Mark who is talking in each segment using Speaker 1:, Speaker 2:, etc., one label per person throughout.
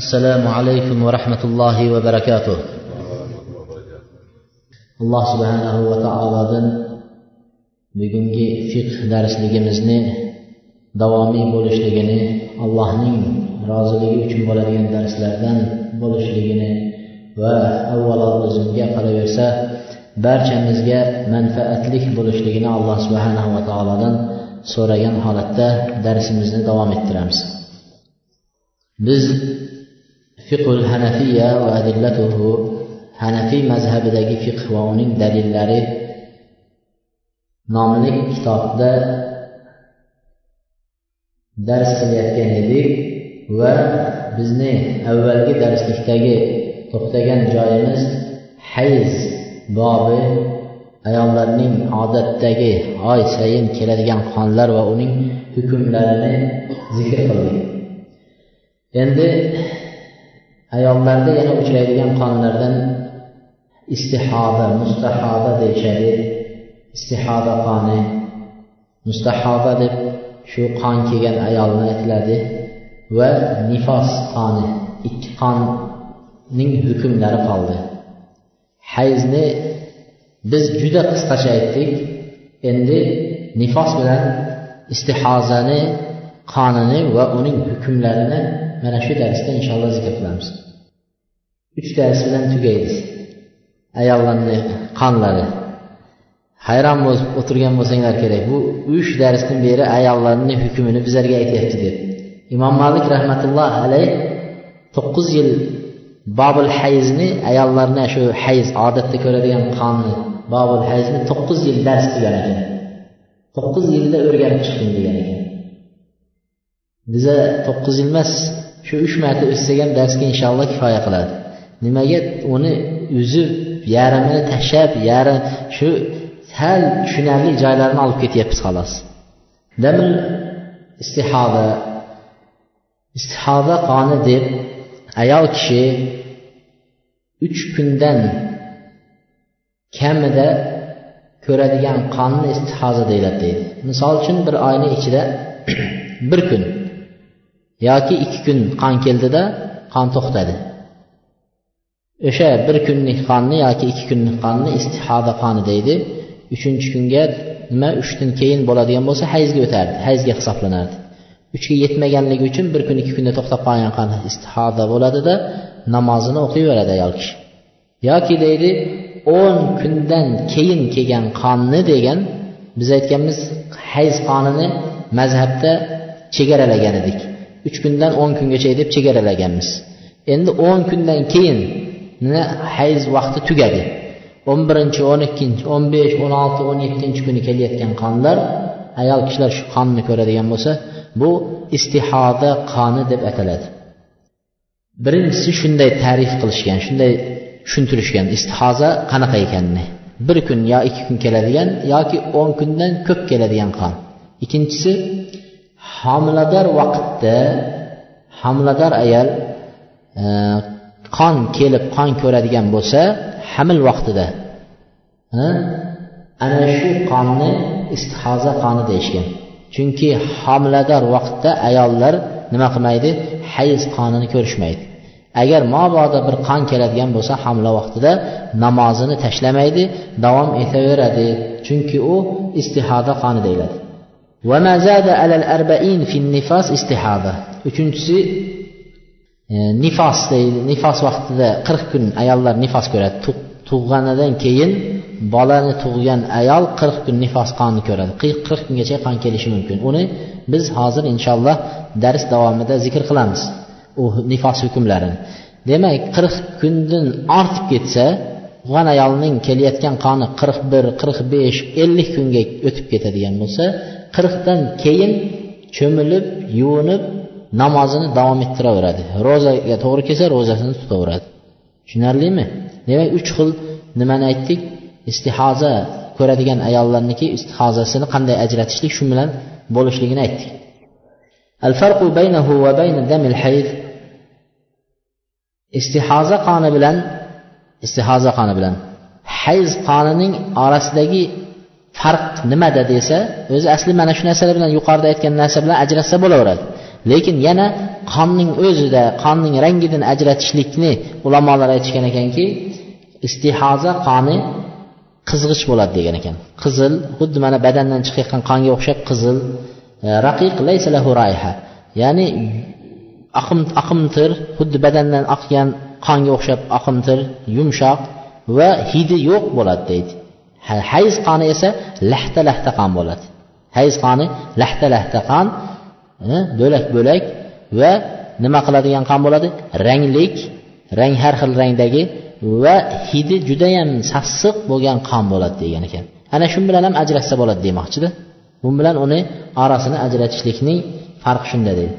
Speaker 1: assalomu alaykum va rahmatullohi va barakatuh. Alloh subhanahu va taolodan bugungi fiqh darsligimizni davomiy bo'lishligini allohning roziligi uchun bo'ladigan darslardan bo'lishligini va avvalo o'zimga qolaversa barchamizga manfaatlik bo'lishligini alloh subhanahu va taolodan so'ragan holatda darsimizni davom ettiramiz. Biz fiqul hanafiya va adillatuhu hanafiy mazhabidagi fiqh va uning dalillari nomli kitobda dars qilayotgan edik va bizni avvalgi darslikdagi to'xtagan joyimiz hayz bobi ayollarning odatdagi oy sayin keladigan qonlar va uning hukmlarini zikr qildik. Endi ayollarda yana uchraydigan qonlardan istihoda mustahoda deyishadi. Istihoda qoni. Mustahoda deb shu qon kelgan ayolni aytiladi va nifos qoni. Ikki qonning hukmlari qoldi. Hayzni biz juda qisqacha aytdik. Endi nifos bilan istihozani qonini va uning hukmlarini mana shu darsda inshaalloh zikr qilamiz. Uch dars bilan tugaydi ayollarni qonlari. Hayron bo'lib o'tirgan bo'lsanglar kerak. Bu uch darsdan beri ayollarni hukmini bizlarga aytyapti deb. Imom malik rahmatulloh alayh to'qqiz yil bobul hayzni ayollarni shu hayz odatda ko'radigan qonni bobul hayzni to'qqiz yil dars qilgan ekan. To'qqiz yilda o'rganib chiqdim degan ekan. Biza to'qqiz yil emas shu uch marta o'tsak ham darsga inshaalloh kifoya qiladi. Nimaga uni uzib yarmini tashlab yarim shu sal tushunarli joylarini olib ketyapmiz xolos. Damil istihoda istihoda qoni deb ayol kishi uch kundan kamida ko'radigan qonni istihoza deyiladi deydi. Misol uchun bir oyni ichida bir kun yoki ikki kun qon keldida qon to'xtadi. O'sha bir kunlik qonni yoki ikki kunlik qonni istihoda qoni deydi. Uchinchi kunga nima uchdan keyin bo'ladigan bo'lsa hayzga o'tardi hayzga hisoblanardi. Uchga yetmaganligi uchun bir kun ikki kunda to'xtab qolgan qon istihoda bo'ladida namozini o'qiyveradi ayol kishi. Yoki deydi o'n kundan keyin kelgan qonni degan biz aytganmiz hayz qonini mazhabda chegaralagan edik. Uch kundan o'n kungacha deb chegaralaganmiz. Endi o'n kundan keyin hayz vaqti tugadi. o'n birinchi o'n ikkinchi o'n besh o'n olti o'n yettinchi kuni kelayotgan qonlar ayol kishilar shu qonni ko'radigan bo'lsa bu istihoda qoni deb ataladi. Birinchisi shunday ta'rif qilishgan shunday tushuntirishgan istihoza qanaqa ekanini. Bir kun yo ikki kun keladigan yoki o'n kundan ko'p keladigan qon. Ikkinchisi homilador vaqtda homilador ayol e, qon kelib qon ko'radigan bo'lsa hamil vaqtida e, ana shu qonni istihoza qoni deyishgan. Chunki homilador vaqtda ayollar nima qilmaydi? Hayz qonini ko'rishmaydi. Agar mobodo bir qon keladigan bo'lsa hamla vaqtida namozini tashlamaydi davom etaveradi. Chunki u istihoda qoni deyiladi. Uchinchisi e, nifos deydi nifos vaqtida qirq kun ayollar nifos ko'radi. Tug'ganidan keyin bolani tug'gan ayol qirq kun nifos qonni ko'radi. Qirq kungacha qon kelishi mumkin. Uni biz hozir inshaalloh dars davomida zikr qilamiz u nifos hukmlarini. Demak qirq kundan ortib ketsa tug'gan ayolning kelayotgan qoni qirq bir qirq besh ellik kunga o'tib ketadigan bo'lsa qirqdan keyin cho'milib yuvinib namozini davom ettiraveradi ro'zaga to'g'ri kelsa ro'zasini tutaveradi tushunarlimi demak uch xil nimani aytdik istihoza ko'radigan ayollarniki istihozasini qanday ajratishlik shu bilan bo'lishligini aytdik الفرق بينه وبين دم الحيض istihoza qoni bilan istihoza qoni bilan hayz qonining orasidagi farq nimada desa o'zi asli mana shu narsalar bilan yuqorida aytgan narsa bilan ajratsa bo'laveradi. Lekin yana qonning o'zida qonning rangidan ajratishlikni ulamolar aytishgan ekanki istihoza qoni qizg'ich bo'ladi degan ekan. Qizil xuddi mana badandan chiqayotgan qonga o'xshab qizil e, raqiq laysa lahu rayha ya'ni oqim oqimtir xuddi badandan oqqan qonga o'xshab oqimtir yumshoq va hidi yo'q bo'ladi deydi. Hayz qoni esa lahta lahta qon bo'ladi. Hayz qoni lahta lahta qon bo'lak bo'lak va nima qiladigan qon bo'ladi? Ranglik rang har xil rangdagi va hidi judayam sassiq bo'lgan qon bo'ladi degan ekan. Ana shu bilan ham ajratsa bo'ladi demoqchida. Bu bilan uni orasini ajratishlikning farqi shunda deydi.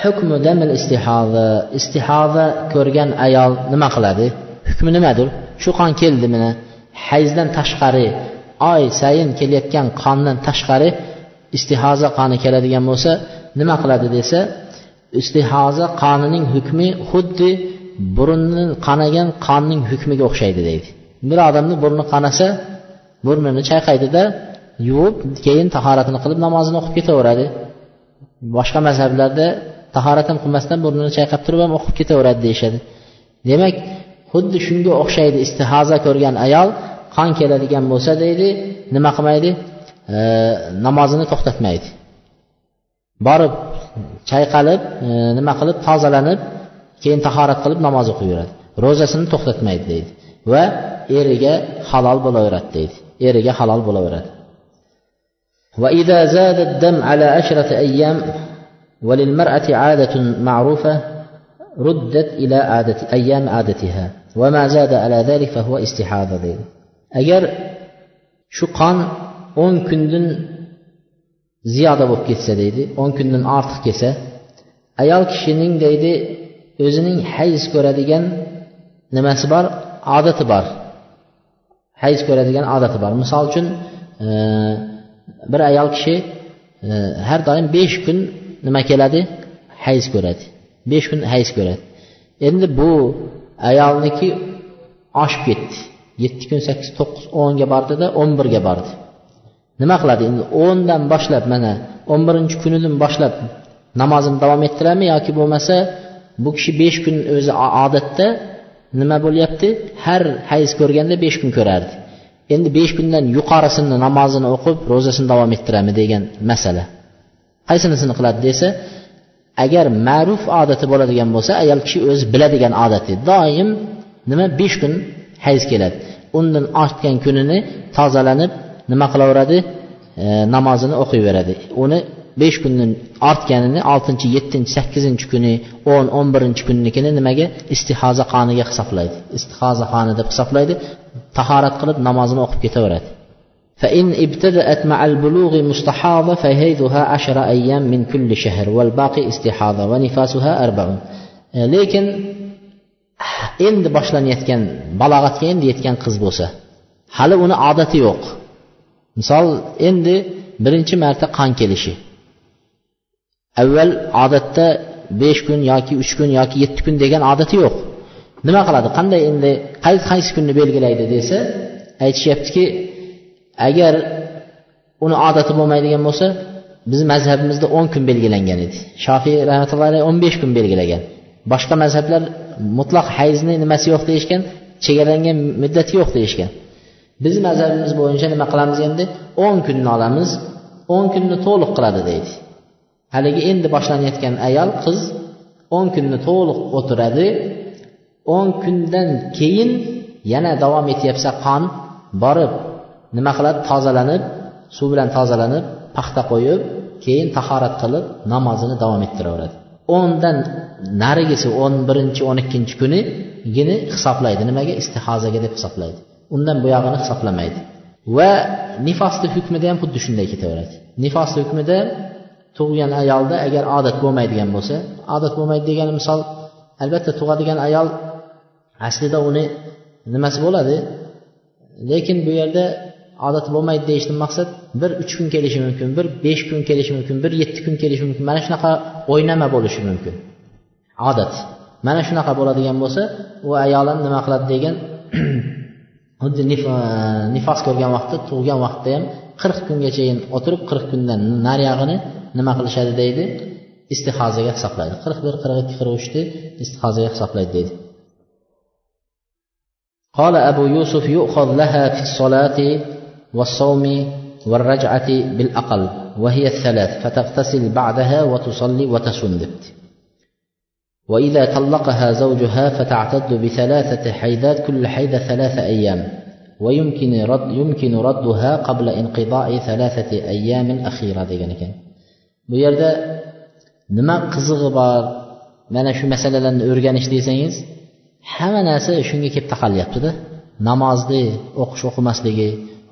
Speaker 1: Hukmi damil istihoza istihoza ko'rgan ayol nima qiladi? Hukmi nimadir? Shu qon keldi mana hayzdan tashqari oy sayin kelayotgan qondan tashqari istihoza qoni keladigan bo'lsa nima qiladi desa istihoza qonining hukmi xuddi burunni qanagan qonning hukmiga o'xshaydi deydi. Bir odamni burni qanasa burnini chayqaydida yuvib keyin tahoratini qilib namozini o'qib ketaveradi. Boshqa mazhablarda tahorat ham qilmasdan burnini chayqab turib ham o'qib ketaveradi deyishadi. Demak xuddi shunga o'xshaydi istihoza ko'rgan ayol qon keladigan bo'lsa deydi nima qilmaydi e, namozini to'xtatmaydi borib chayqalib e, nima qilib tozalanib keyin tahorat qilib namoz o'qiyveradi ro'zasini to'xtatmaydi deydi va eriga halol bo'laveradi deydi eriga halol bo'laveradi وإذا زاد الدم على عشرة أيام وللمرأة عادة معروفة ردت إلى عادة أيام عادتها deydi agar shu qon o'n kundan ziyoda bo'lib ketsa deydi o'n kundan ortiq kelsa ayol kishining deydi o'zining hayz ko'radigan nimasi bor? Odati bor. Hayz ko'radigan odati bor. Misol uchun e, bir ayol kishi e, har doim besh kun nima keladi? Hayz ko'radi. Besh kun hayz ko'radi. Endi bu ayolniki oshib ketdi. Yetti kun sakkiz to'qqiz o'nga bordida o'n birga bordi nima qiladi endi? O'ndan boshlab mana o'n birinchi kunidan boshlab namozini davom ettiradimi yoki bo'lmasa bu kishi besh kun o'zi odatda nima bo'lyapti? Har hayz ko'rganda besh kun ko'rardi. Endi besh kundan yuqorisini namozini o'qib ro'zasini davom ettiradimi degan masala. Qaysinisini qiladi desa agar ma'ruf odati bo'ladigan bo'lsa ayol kishi o'zi biladigan odati doim nima besh kun hayz keladi. Undan ortgan kunini tozalanib nima qilaveradi? E, namozini o'qiyveradi. Uni besh kundan ortganini oltinchi yettinchi sakkizinchi kuni o'n o'n birinchi kunnikini nimaga? Istihoza qoniga hisoblaydi. Istihoza qoni deb hisoblaydi. Tahorat qilib namozini o'qib ketaveradi. فإن ابتدأت مع البلوغ مستحاضة فهيدها عشر أيام من كل شهر والباقي استحاضة ونفاسها أربع lekin endi boshlanayotgan balog'atga endi yetgan qiz bo'lsa hali uni odati yo'q misol endi birinchi marta qon kelishi avval odatda besh kun yoki uch kun yoki yetti kun degan odati yo'q nima qiladi qanday endi qaysi qaysi kunni belgilaydi desa aytishyaptiki agar uni odati bo'lmaydigan bo'lsa bizni mazhabimizda o'n kun belgilangan edi. Shofiy rahmatullohi alayhi o'n besh kun belgilagan. Boshqa mazhablar mutlaq hayzni nimasi yo'q deyishgan chegaralangan muddati yo'q deyishgan. Bizni mazhabimiz bo'yicha nima qilamiz endi? O'n kunni olamiz o'n kunni to'liq qiladi deydi. Haligi endi boshlanayotgan ayol qiz o'n kunni to'liq o'tiradi o'n kundan keyin yana davom etyapsa qon borib nima qiladi? Tozalanib suv bilan tozalanib paxta qo'yib keyin tahorat qilib namozini davom ettiraveradi. O'ndan narigisi o'n birinchi o'n ikkinchi kunigini hisoblaydi. Nimaga? Istihozaga deb hisoblaydi. Undan buyog'ini hisoblamaydi va nifosni hukmida ham xuddi shunday ketaveradi. Nifosni hukmida tug'gan ayolda agar odat bo'lmaydigan bo'lsa odat bo'lmaydi degani misol albatta tug'adigan ayol aslida uni nimasi bo'ladi? Lekin bu yerda odat bo'lmaydi deyishdan maqsad bir uch kun kelishi mumkin bir besh kun kelishi mumkin bir yetti kun kelishi mumkin mana shunaqa o'ynama bo'lishi mumkin odat mana shunaqa bo'ladigan bo'lsa u ayolim nima qiladi degan xuddi nifos ko'rgan vaqtda tug'gan vaqtda ham qirq kungachayin o'tirib qirq kundan nariyog'ini nima qilishadi deydi istihozaga hisoblaydi qirq bir qirq ikki qirq uchni istihozaga hisoblaydi deydi قال أبو يوسف يؤخذ لها في الصلاة والصوم والرجعة بالأقل وهي الثلاث فتغتسل بعدها وتصلي وتصوم دبت وإذا طلقها زوجها فتعتد بثلاثة حيدات كل حيدة ثلاثة أيام. ويمكن رد يمكن ردها قبل انقضاء ثلاثة أيام أخيرة degan ekan bu yerda nima qizig'i bor mana shu masalalarni o'rganish desangiz hamma narsa shunga kelib taqalyaptida namozni o'qish o'qimasligi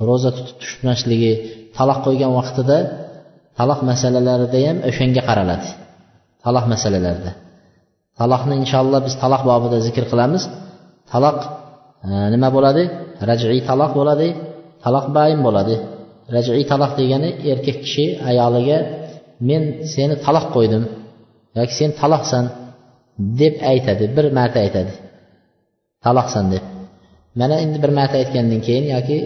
Speaker 1: ro'za tutib tushmasligi taloq qo'ygan vaqtida taloq masalalarida ham o'shanga qaraladi. Taloq masalalarida. Taloqni inshaalloh biz taloq bobida zikr qilamiz. Taloq e, nima bo'ladi? Raj'iy taloq bo'ladi taloq bayin bo'ladi. Raj'iy taloq degani erkak kishi ayoliga men seni taloq qo'ydim yoki sen taloqsan deb aytadi bir marta aytadi. Taloqsan deb. Mana endi bir marta aytgandan keyin yoki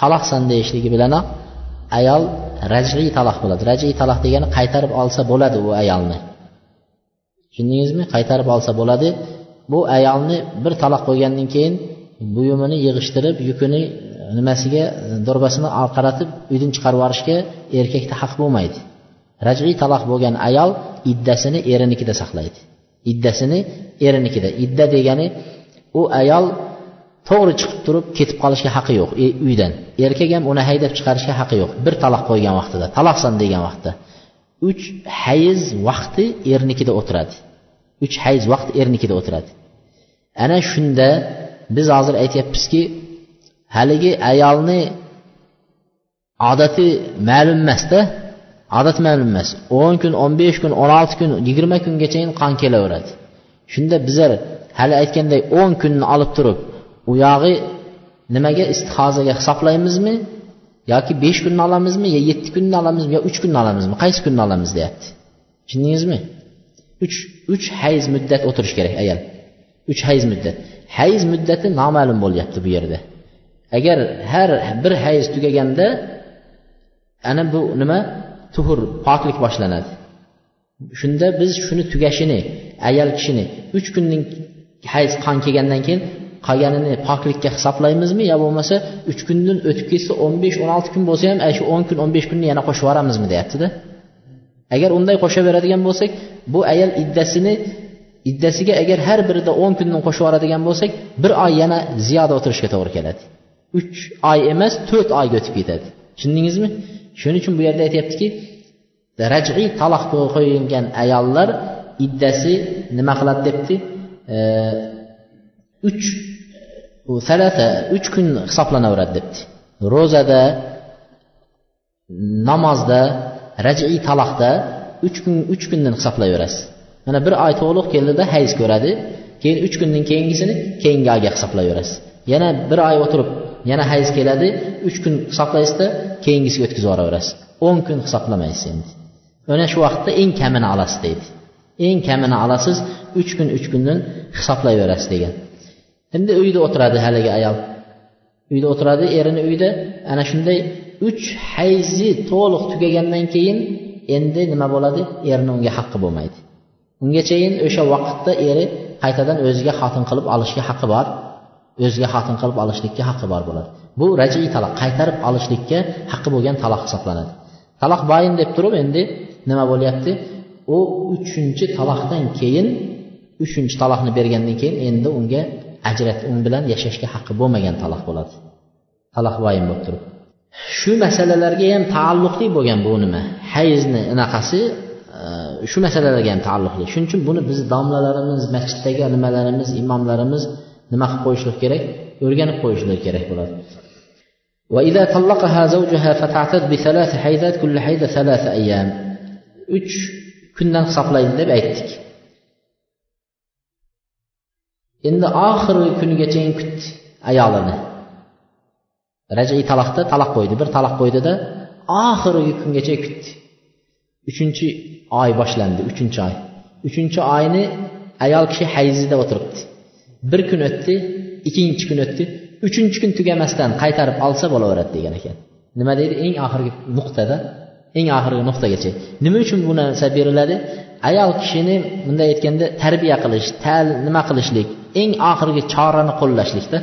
Speaker 1: taloqsan deyishligi bilanoq ayol raj'iy taloq bo'ladi. Raj'iy taloq degani qaytarib olsa bo'ladi u ayolni. Tushundingizmi? Qaytarib olsa bo'ladi. Bu ayolni bir taloq qo'ygandan keyin buyumini yig'ishtirib yukini nimasiga do'rbasini qaratib uydan chiqarib yuborishga erkakda haq bo'lmaydi. Raj'iy taloq bo'lgan ayol iddasini erinikida saqlaydi. Iddasini erinikida. Idda degani u ayol to'g'ri chiqib turib ketib qolishga haqqi yo'q e, uydan. Erkak ham uni haydab chiqarishga haqqi yo'q. Bir taloq qo'ygan vaqtida taloqsan degan vaqtda. Uch hayz vaqti ernikida o'tiradi. Uch hayz vaqt ernikida o'tiradi. Ana shunda biz hozir aytyapmizki haligi ayolni odati ma'lum emasda odat ma'lum emas. o'n kun o'n besh kun o'n olti kun yigirma kungachayin qon kelaveradi. Shunda bizlar hali aytganday o'n kunni olib turib u yog'i nimaga istihozaga hisoblaymizmi yoki besh kunni olamizmi yo yetti kunni olamizmi yo uch kunni olamizmi? Qaysi kunni olamiz deyapti? Tushundingizmi? Uch uch hayz muddat o'tirish kerak ayol uch hayz muddat. Hayz muddati noma'lum bo'lyapti bu yerda. Agar har bir hayz tugaganda ana bu nima? Tuhur poklik boshlanadi. Shunda biz shuni tugashini ayol kishini uch kunning hayz qon kelgandan keyin qolganini poklikka hisoblaymizmi? Yo bo'lmasa uch kundan o'tib ketsa o'n besh o'n olti kun bo'lsa ham shu o'n kun o'n besh kunni yana qo'shib yuboramizmi deyaptida. Agar unday qo'shaveradigan bo'lsak bu ayol iddasini iddasiga agar har birida o'n kundan qo'shib yuboradigan bo'lsak bir oy yana ziyoda o'tirishga to'g'ri keladi. Uch oy emas to'rt oyga o'tib ketadi. Tushundingizmi? Shuning uchun bu yerda aytyaptiki raj'iy taloq qo'yilgan ayollar iddasi nima qiladi debdi? Uch salata uch kun hisoblanaveradi debdi. Ro'zada namozda raj'iy taloqda uch kun uch kundan hisoblayverasiz. Mana bir oy to'liq keldida hayz ko'radi keyin uch kundan keyingisini keyingi oyga hisoblayverasiz. Yana bir oy o'tirib yana hayz keladi uch kun hisoblaysizda keyingisiga o'tkazib yuboraverasiz. O'n kun hisoblamaysiz endi. Ana shu vaqtda eng kamini olasiz deydi. Eng kamini olasiz uch kun uch kundan hisoblayverasiz degan. Endi uyda o'tiradi haligi ayol. Uyda o'tiradi erini uyda ana shunday uch hayzi to'liq tugagandan keyin endi nima bo'ladi? Erini unga haqqi bo'lmaydi. Ungachayin o'sha vaqtda eri qaytadan o'ziga xotin qilib olishga haqqi bor. O'ziga xotin qilib olishlikka haqqi bor bo'ladi. Bu rajiy taloq qaytarib olishlikka haqqi bo'lgan taloq hisoblanadi. Taloq bayin deb turib endi nima bo'lyapti? U uchinchi taloqdan keyin uchinchi taloqni bergandan keyin endi unga ajrat u bilan yashashga haqqi bo'lmagan taloq bo'ladi taloq vayin bo'lib turib shu masalalarga ham taalluqli bo'lgan bu nima hayzni anaqasi e, shu masalalarga ham taalluqli shuning uchun buni biz domlalarimiz masjiddagi nimalarimiz imomlarimiz nima qilib qo'yishlik kerak o'rganib qo'yishlik kerak bo'ladi وإذا طلقها زوجها فتعتد بثلاث حيضات كل حيضة ثلاثة أيام uch kundan hisoblaydi deb aytdik Endi oxirgi kunigacha kutdi ayolini. Rajiy taloqda taloq qo'ydi bir taloq qo'ydida oxirgi kungacha kutdi uchinchi oy boshlandi uchinchi oy. Uchinchi oyni ayol kishi hayzida o'tiribdi. Bir kun o'tdi ikkinchi kun o'tdi. Uchinchi kun tugamasdan qaytarib olsa bo'laveradi degan ekan. Nima deydi? Eng oxirgi nuqtada eng oxirgi nuqtagacha. Nima uchun bu narsa beriladi? Ayol kishini bunday aytganda tarbiya qilish tal nima qilishlik eng oxirgi chorani qo'llashlikda.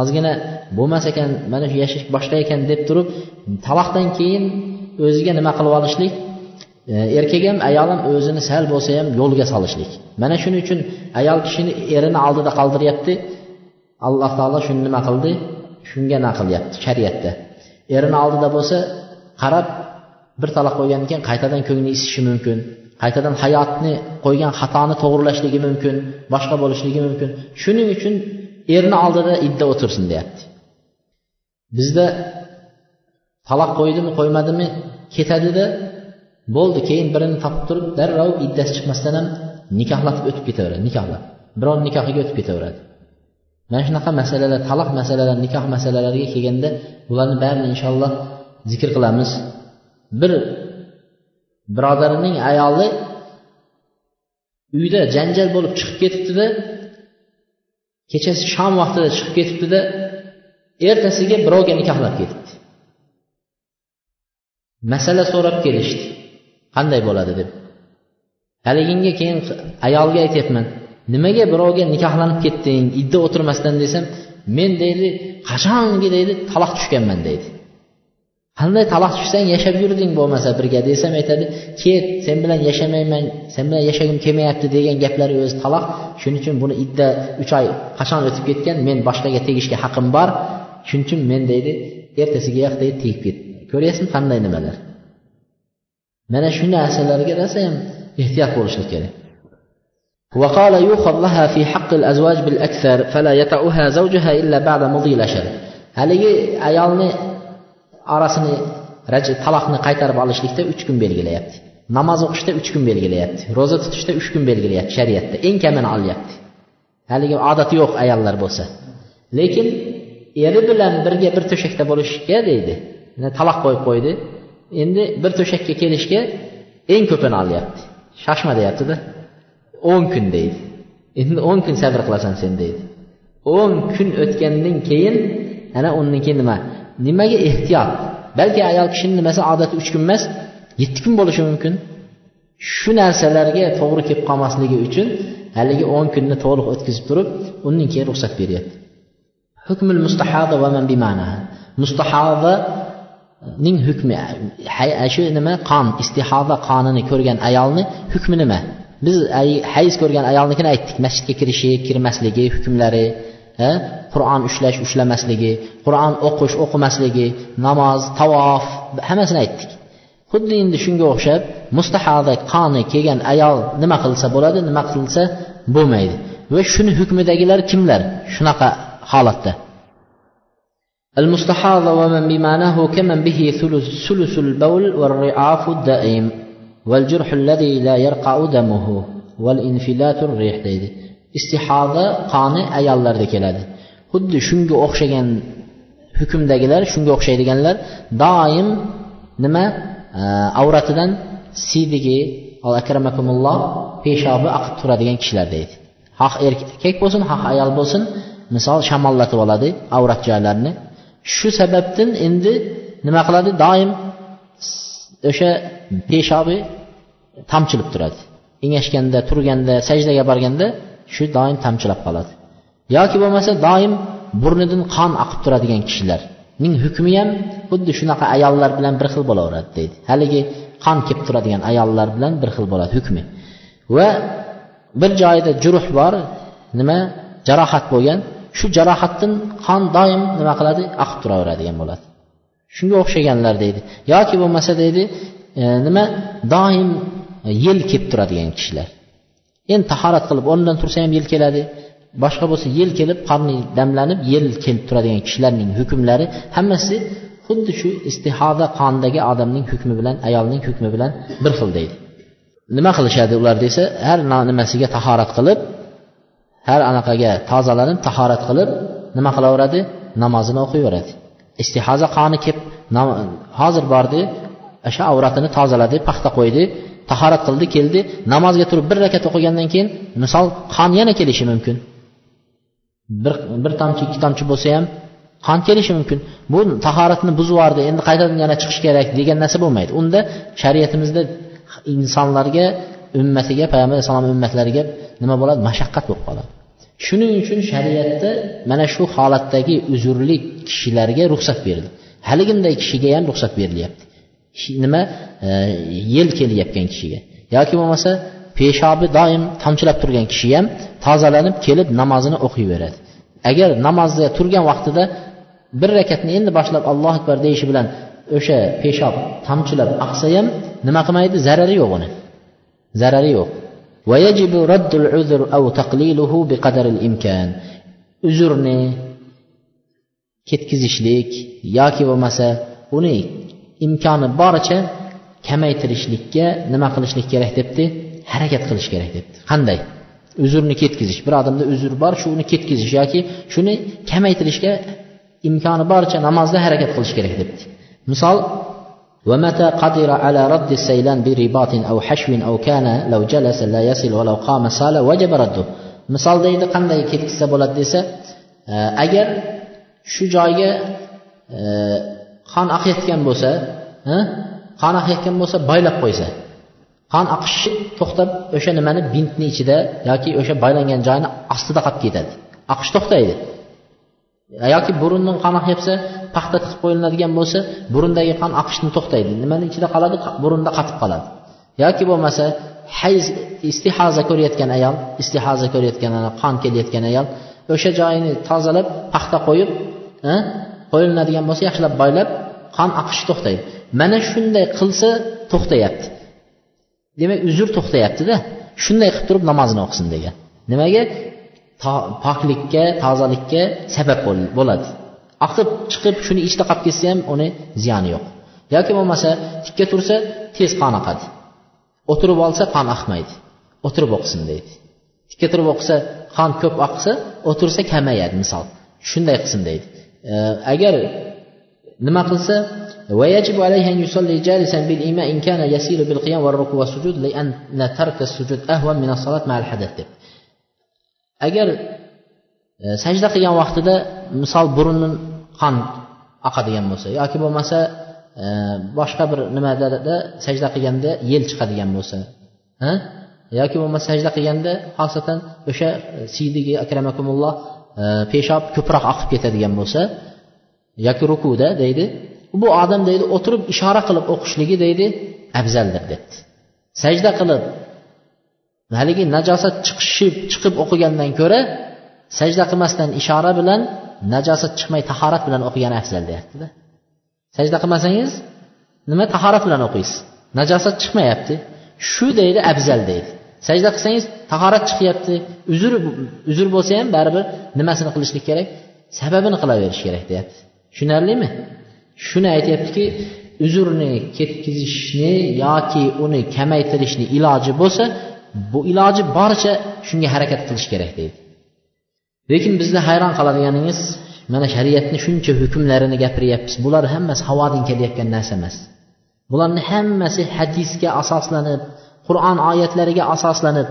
Speaker 1: Ozgina bo'lmas ekan mana shu yashash boshqa ekan deb turib taloqdan keyin o'ziga nima qilib olishlik? E, erkak ham ayol ham o'zini sal bo'lsa ham yo'lga solishlik. Mana shuning uchun ayol kishini erini oldida qoldiryapti. Alloh taolo shuni nima qildi? Shunga naqilyapti shariatda? Erini oldida bo'lsa qarab bir taloq qo'ygandan keyin qaytadan ko'ngli isishi mumkin. Qaytadan hayotni qo'ygan xatoni to'g'irlashligi mumkin boshqa bo'lishligi mumkin. Shuning uchun erni oldida idda o'tirsin deyapti. Bizda taloq qo'ydimi qo'ymadimi ketadida bo'ldi keyin birini topib turib darrov iddasi chiqmasdan ham nikohlatib o'tib ketaveradi nikohlab birovni nikohiga o'tib ketaveradi. Mana shunaqa masalalar taloq masalalar nikoh masalalariga kelganda bularni barini inshaalloh zikr qilamiz. Bir birodarining ayoli uyda janjal bo'lib chiqib ketibdida kechasi shom vaqtida chiqib ketibdida ertasiga birovga nikohlab ketibdi. Masala so'rab kelishdi. Qanday bo'ladi deb. Haliginga keyin ayolga aytyapman nimaga birovga nikohlanib ketding idda o'tirmasdan desam men deydi qachongi deydi taloq tushganman deydi. qanday taloq tushsang yashab yurding bo'lmasa birga desam aytadi ket sen bilan yashamayman sen bilan yashagim kelmayapti degan gaplari o'zi taloq shuning uchun buni idda uch oy qachon o'tib ketgan men boshqaga tegishga haqqim bor shuning uchun men deydi ertasigayoq deydi tegib ketdi ko'ryapsizmi qanday nimalar mana shu narsalarga rosa ham ehtiyot bo'lishlik kerak وقال يؤخذ لها في حق الأزواج بالأكثر فلا يطأها زوجها إلا بعد مضي الأشهر haligi ayolni orasini taloqni qaytarib olishlikda uch kun belgilayapti. Namoz o'qishda uch kun belgilayapti. Ro'za tutishda uch kun belgilayapti shariatda. Eng kamini olyapti. Haligi odati yo'q ayollar bo'lsa. Lekin eri bilan birga bir to'shakda bo'lishga deydi. Taloq qo'yib qo'ydi. Endi bir to'shakka kelishga eng ko'pini olyapti. Shoshma deyaptida. O'n kun deydi. Endi o'n kun sabr qilasan sen deydi. O'n kun o'tgandan keyin ana undan keyin nima? Nimaga ehtiyot? Balki ayol kishini nimasi odati uch kun emas yetti kun bo'lishi mumkin. Shu narsalarga to'g'ri kelib qolmasligi uchun haligi o'n kunni to'liq o'tkazib turib undan keyin ruxsat beryapti. Hukmul mustahada va man bimanaha mustahadaning hukmi shu nima? Qon istihoda qonini ko'rgan ayolni hukmi nima? Biz hayz ko'rgan ayolnikini aytdik masjidga kirishi kirmasligi hukmlari qur'on ushlash ushlamasligi qur'on o'qish o'qimasligi namoz tavof hammasini aytdik xuddi endi shunga o'xshab mustahoda qoni kelgan ayol nima qilsa bo'ladi nima qilsa bo'lmaydi va shuni hukmidagilar kimlar shunaqa holatda المستحاضة ومن بمعناه كمن به ثلث, ثلث البول والرعاف الدائم والجرح الذي لا يرقع دمه والانفلات الريح deydi Istihoda qoni ayollarda keladi. Xuddi shunga o'xshagan hukmdagilar shunga o'xshaydiganlar doim nima e, avratidan siydigi akramakumulloh peshobi oqib turadigan kishilar deydi xoh erkak bo'lsin xoh ayol bo'lsin misol shamollatib oladi avrat joylarini. Shu sababdan endi nima qiladi? Doim o'sha peshobi tomchilib turadi. Engashganda turganda sajdaga borganda shu doim tamchilab qoladi. Yoki bo'lmasa doim burnidan qon oqib turadigan kishilarning hukmi ham xuddi shunaqa ayollar bilan bir xil bo'laveradi deydi. Haligi qon kelib turadigan ayollar bilan bir xil bo'ladi hukmi. Va bir joyida juruh bor nima jarohat bo'lgan shu jarohatdan qon doim nima qiladi? Oqib turaveradigan bo'ladi. Shunga o'xshaganlar deydi. Yoki bo'lmasa deydi e, nima doim yel kelib turadigan kishilar. Endi tahorat qilib o'rnidan tursa ham yel keladi. Boshqa bo'lsa yel kelib qorni damlanib yel kelib turadigan kishilarning hukmlari hammasi xuddi shu istihoda qondagi odamning hukmi bilan ayolning hukmi bilan bir xil deydi. Nima qilishadi ular desa har nimasiga tahorat qilib har anaqaga tozalanib tahorat qilib nima qilaveradi? Namozini o'qiyveradi istihoza qoni kelib hozir bordi o'sha avratini tozaladi paxta qo'ydi tahorat qildi keldi namozga turib bir rakat o'qigandan keyin misol qon yana kelishi mumkin. Bir bir tomchi ikki tomchi bo'lsa ham qon kelishi mumkin. Bu tahoratni buzib yubordi endi qaytadan yana chiqish kerak degan narsa bo'lmaydi. Unda shariatimizda insonlarga ummatiga payg'ambar alayhissalom ummatlariga nima bo'ladi? Mashaqqat bo'lib qoladi. Shuning uchun shariatda mana shu holatdagi uzrli kishilarga ruxsat berildi. Haliginday kishiga ham ruxsat berilyapti. Nima? E, yel kelyapgan kishiga. Yoki bo'lmasa peshobi doim tomchilab turgan kishi ham tozalanib kelib namozini o'qiyveradi. Agar namozda turgan vaqtida bir rakatni endi boshlab allohu akbar deyishi bilan o'sha peshob tomchilab oqsa ham nima qilmaydi? Zarari yo'q uni. Zarari yo'q. Uzrni ketkizishlik yoki bo'lmasa uni imkoni boricha kamaytirishlikka nima qilishlik kerak debdi harakat qilish kerak debdi qanday uzrni ketkizish bir odamda uzr bor shuni ketkizish yoki shuni kamaytirishga imkoni boricha namozda harakat qilish kerak debdi misol ومتى قدر على رد السيلان برباط أو حشو أو كان لو جلس لا يصل ولو قام سال وجب رده misol deydi qanday ketkizsa bo'ladi desa agar shu joyga qon oqayotgan bo'lsa qon oqayotgan bo'lsa boylab qo'ysa. Qon oqishi to'xtab o'sha nimani bintni ichida yoki o'sha boylangan joyini ostida qolib ketadi. Oqish to'xtaydi. Yoki burundan qon oqyapsa paxta tiqib qo'yiladigan bo'lsa burundagi qon oqishni to'xtaydi. Nimani ichida qoladi? Burunda qotib qoladi. Yoki bo'lmasa hayz istihoza ko'rayotgan ayol istihoza ko'rayotgan qon kelayotgan ayol o'sha joyini tozalab paxta qo'yib qo'yiladigan bo'lsa yaxshilab boylab qon oqishi to'xtaydi. Mana shunday qilsa to'xtayapti. Demak uzr to'xtayaptida. Shunday qilib turib namozini o'qisin degan. Nimaga? Poklikka tozalikka sabab bo'ladi. Oqib chiqib shuni ichida qolib ketsa ham uni ziyoni yo'q. Yoki bo'lmasa tikka tursa tez qon oqadi. O'tirib olsa qon oqmaydi. O'tirib o'qisin deydi. Tikka turib o'qisa qon ko'p oqsa o'tirsa kamayadi misol. Shunday qilsin deydi. Agar nima qilsa ويجب عليه أن يصلي جالسا بالإماء إن كان يسير بالقيام والركوع والسجود لأن ترك السجود أهون من الصلاة مع الحدث deb agar sajda qilgan vaqtida misol burundan qon oqadigan bo'lsa yoki bo'lmasa boshqa bir nimada sajda qilganda yel chiqadigan bo'lsa yoki bo'lmasa sajda qilganda xosatan o'sha siydigi akramakumulloh peshob ko'proq oqib ketadigan bo'lsa yoki rukuda deydi bu odam deydi o'tirib ishora qilib o'qishligi deydi afzaldir debdi. Sajda qilib haligi najosat chiqishib chiqib o'qigandan ko'ra sajda qilmasdan ishora bilan najosat chiqmay tahorat bilan o'qigan afzal deyaptida. Sajda qilmasangiz nima tahorat bilan o'qiysiz? Najosat chiqmayapti. Shu deydi afzal deydi. Sajda qilsangiz tahorat chiqyapti. Uzr uzr bo'lsa ham baribir nimasini qilishlik kerak? Sababini qilaverish kerak deyapti. Tushunarlimi? Shuni aytyaptiki uzrni ketkizishni yoki uni kamaytirishni iloji bo'lsa bu iloji boricha shunga harakat qilish kerak deydi. Lekin bizni hayron qoladiganingiz mana shariatni shuncha hukmlarini gapiryapmiz. Bular hammasi havodan kelayotgan narsa emas. Bularni hammasi hadisga asoslanib qur'on oyatlariga asoslanib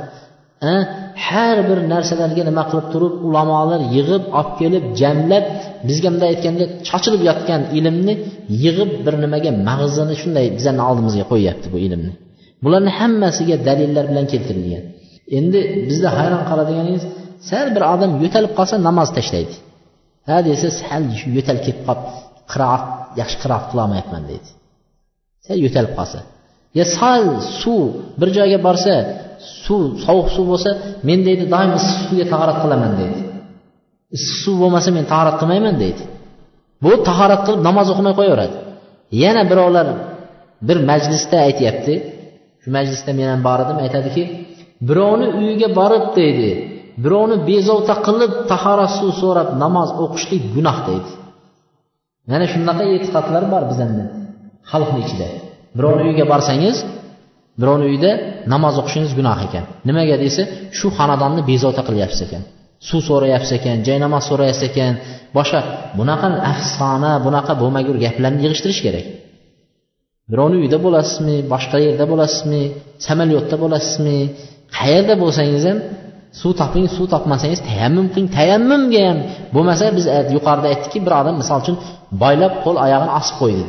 Speaker 1: har bir narsalarga nima qilib turib ulamolar yig'ib olib kelib jamlab bizga bunday aytganda chochilib yotgan ilmni yig'ib bir nimaga mag'zini shunday bizani oldimizga qo'yyapti bu ilmni. Bularni hammasiga dalillar bilan keltirilgan. Endi bizda hayron qoladiganingiz sal bir odam yo'talib qolsa namoz tashlaydi. Ha desa sal yo'tal ketib qolib qiroat yaxshi qiroat qilolmayapman deydi. Sal yo'talib qolsa. Yo sal suv bir joyga borsa suv sovuq suv bo'lsa men deydi doim issiq suvga tahorat qilaman deydi. Issiq suv bo'lmasa men tahorat qilmayman deydi. Bu tahorat qilib namoz o'qimay qo'yaveradi. Yana birovlar bir majlisda aytyapti. Shu majlisda men ham bor edim. Aytadiki birovni uyiga borib deydi. Birovni bezovta qilib tahorat suv so'rab namoz o'qishlik gunoh deydi. Mana shunaqa e'tiqodlar bor bizani xalqni ichida. Birovni uyiga borsangiz birovni uyida namoz o'qishingiz gunoh ekan. Nimaga desa shu xonadonni bezovta qilyapsiz ekan. Suv so'rayapsiz ekan joynamoz so'rayapsiz ekan. Boshqa bunaqa afsona bunaqa bo'lmagur gaplarni yig'ishtirish kerak. Birovni uyida bo'lasizmi boshqa yerda bo'lasizmi samolyotda bo'lasizmi qayerda bo'lsangiz ham suv toping suv topmasangiz tayammum qiling tayammumga ham bo'lmasa biz e, yuqorida aytdikki bir odam misol uchun boylab qo'l oyog'ini osib qo'ydi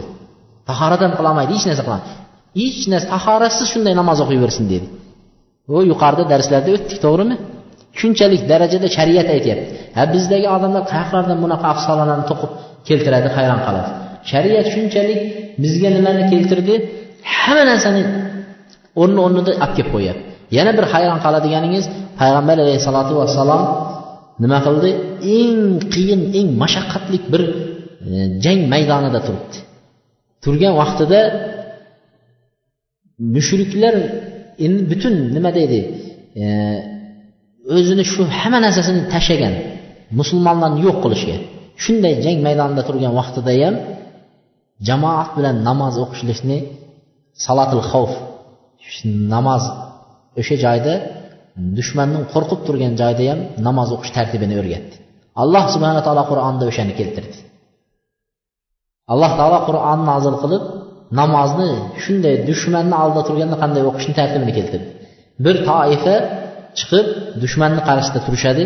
Speaker 1: tahorat ham qilolmaydi hech narsa qilolmaydi. Hech narsa tahoratsiz shunday namoz o'qiyversin dedi. U yuqorida darslarda o'tdik to'g'rimi? Shunchalik darajada shariat aytyapti. Ha bizdagi odamlar qayoqlardan bunaqa afsonalarni to'qib keltiradi hayron qoladi. Shariat shunchalik bizga nimani keltirdi? Hamma narsani o'rni o'rnida olib kelib qo'yyapti yana bir hayron qoladiganingiz payg'ambar alayhissalotu vassalom nima qildi? Eng qiyin eng mashaqqatli bir e, jang maydonida turibdi. Turgan vaqtida mushriklar endi butun nima deydi e, o'zini shu hamma narsasini tashlagan musulmonlarni yo'q qilishga shunday jang maydonida turgan vaqtida ham jamoat bilan namoz o'qishlikni salatil xavf namoz o'sha joyda dushmanning qo'rqib turgan joyda ham namoz o'qish tartibini o'rgatdi. Alloh subhana taolo qur'onda o'shani keltirdi. Alloh taolo qur'on nozil qilib namozni shunday dushmanni oldida turganda qanday o'qishni tartibini keltirdi. Bir toifa chiqib dushmanni qarshisida turishadi.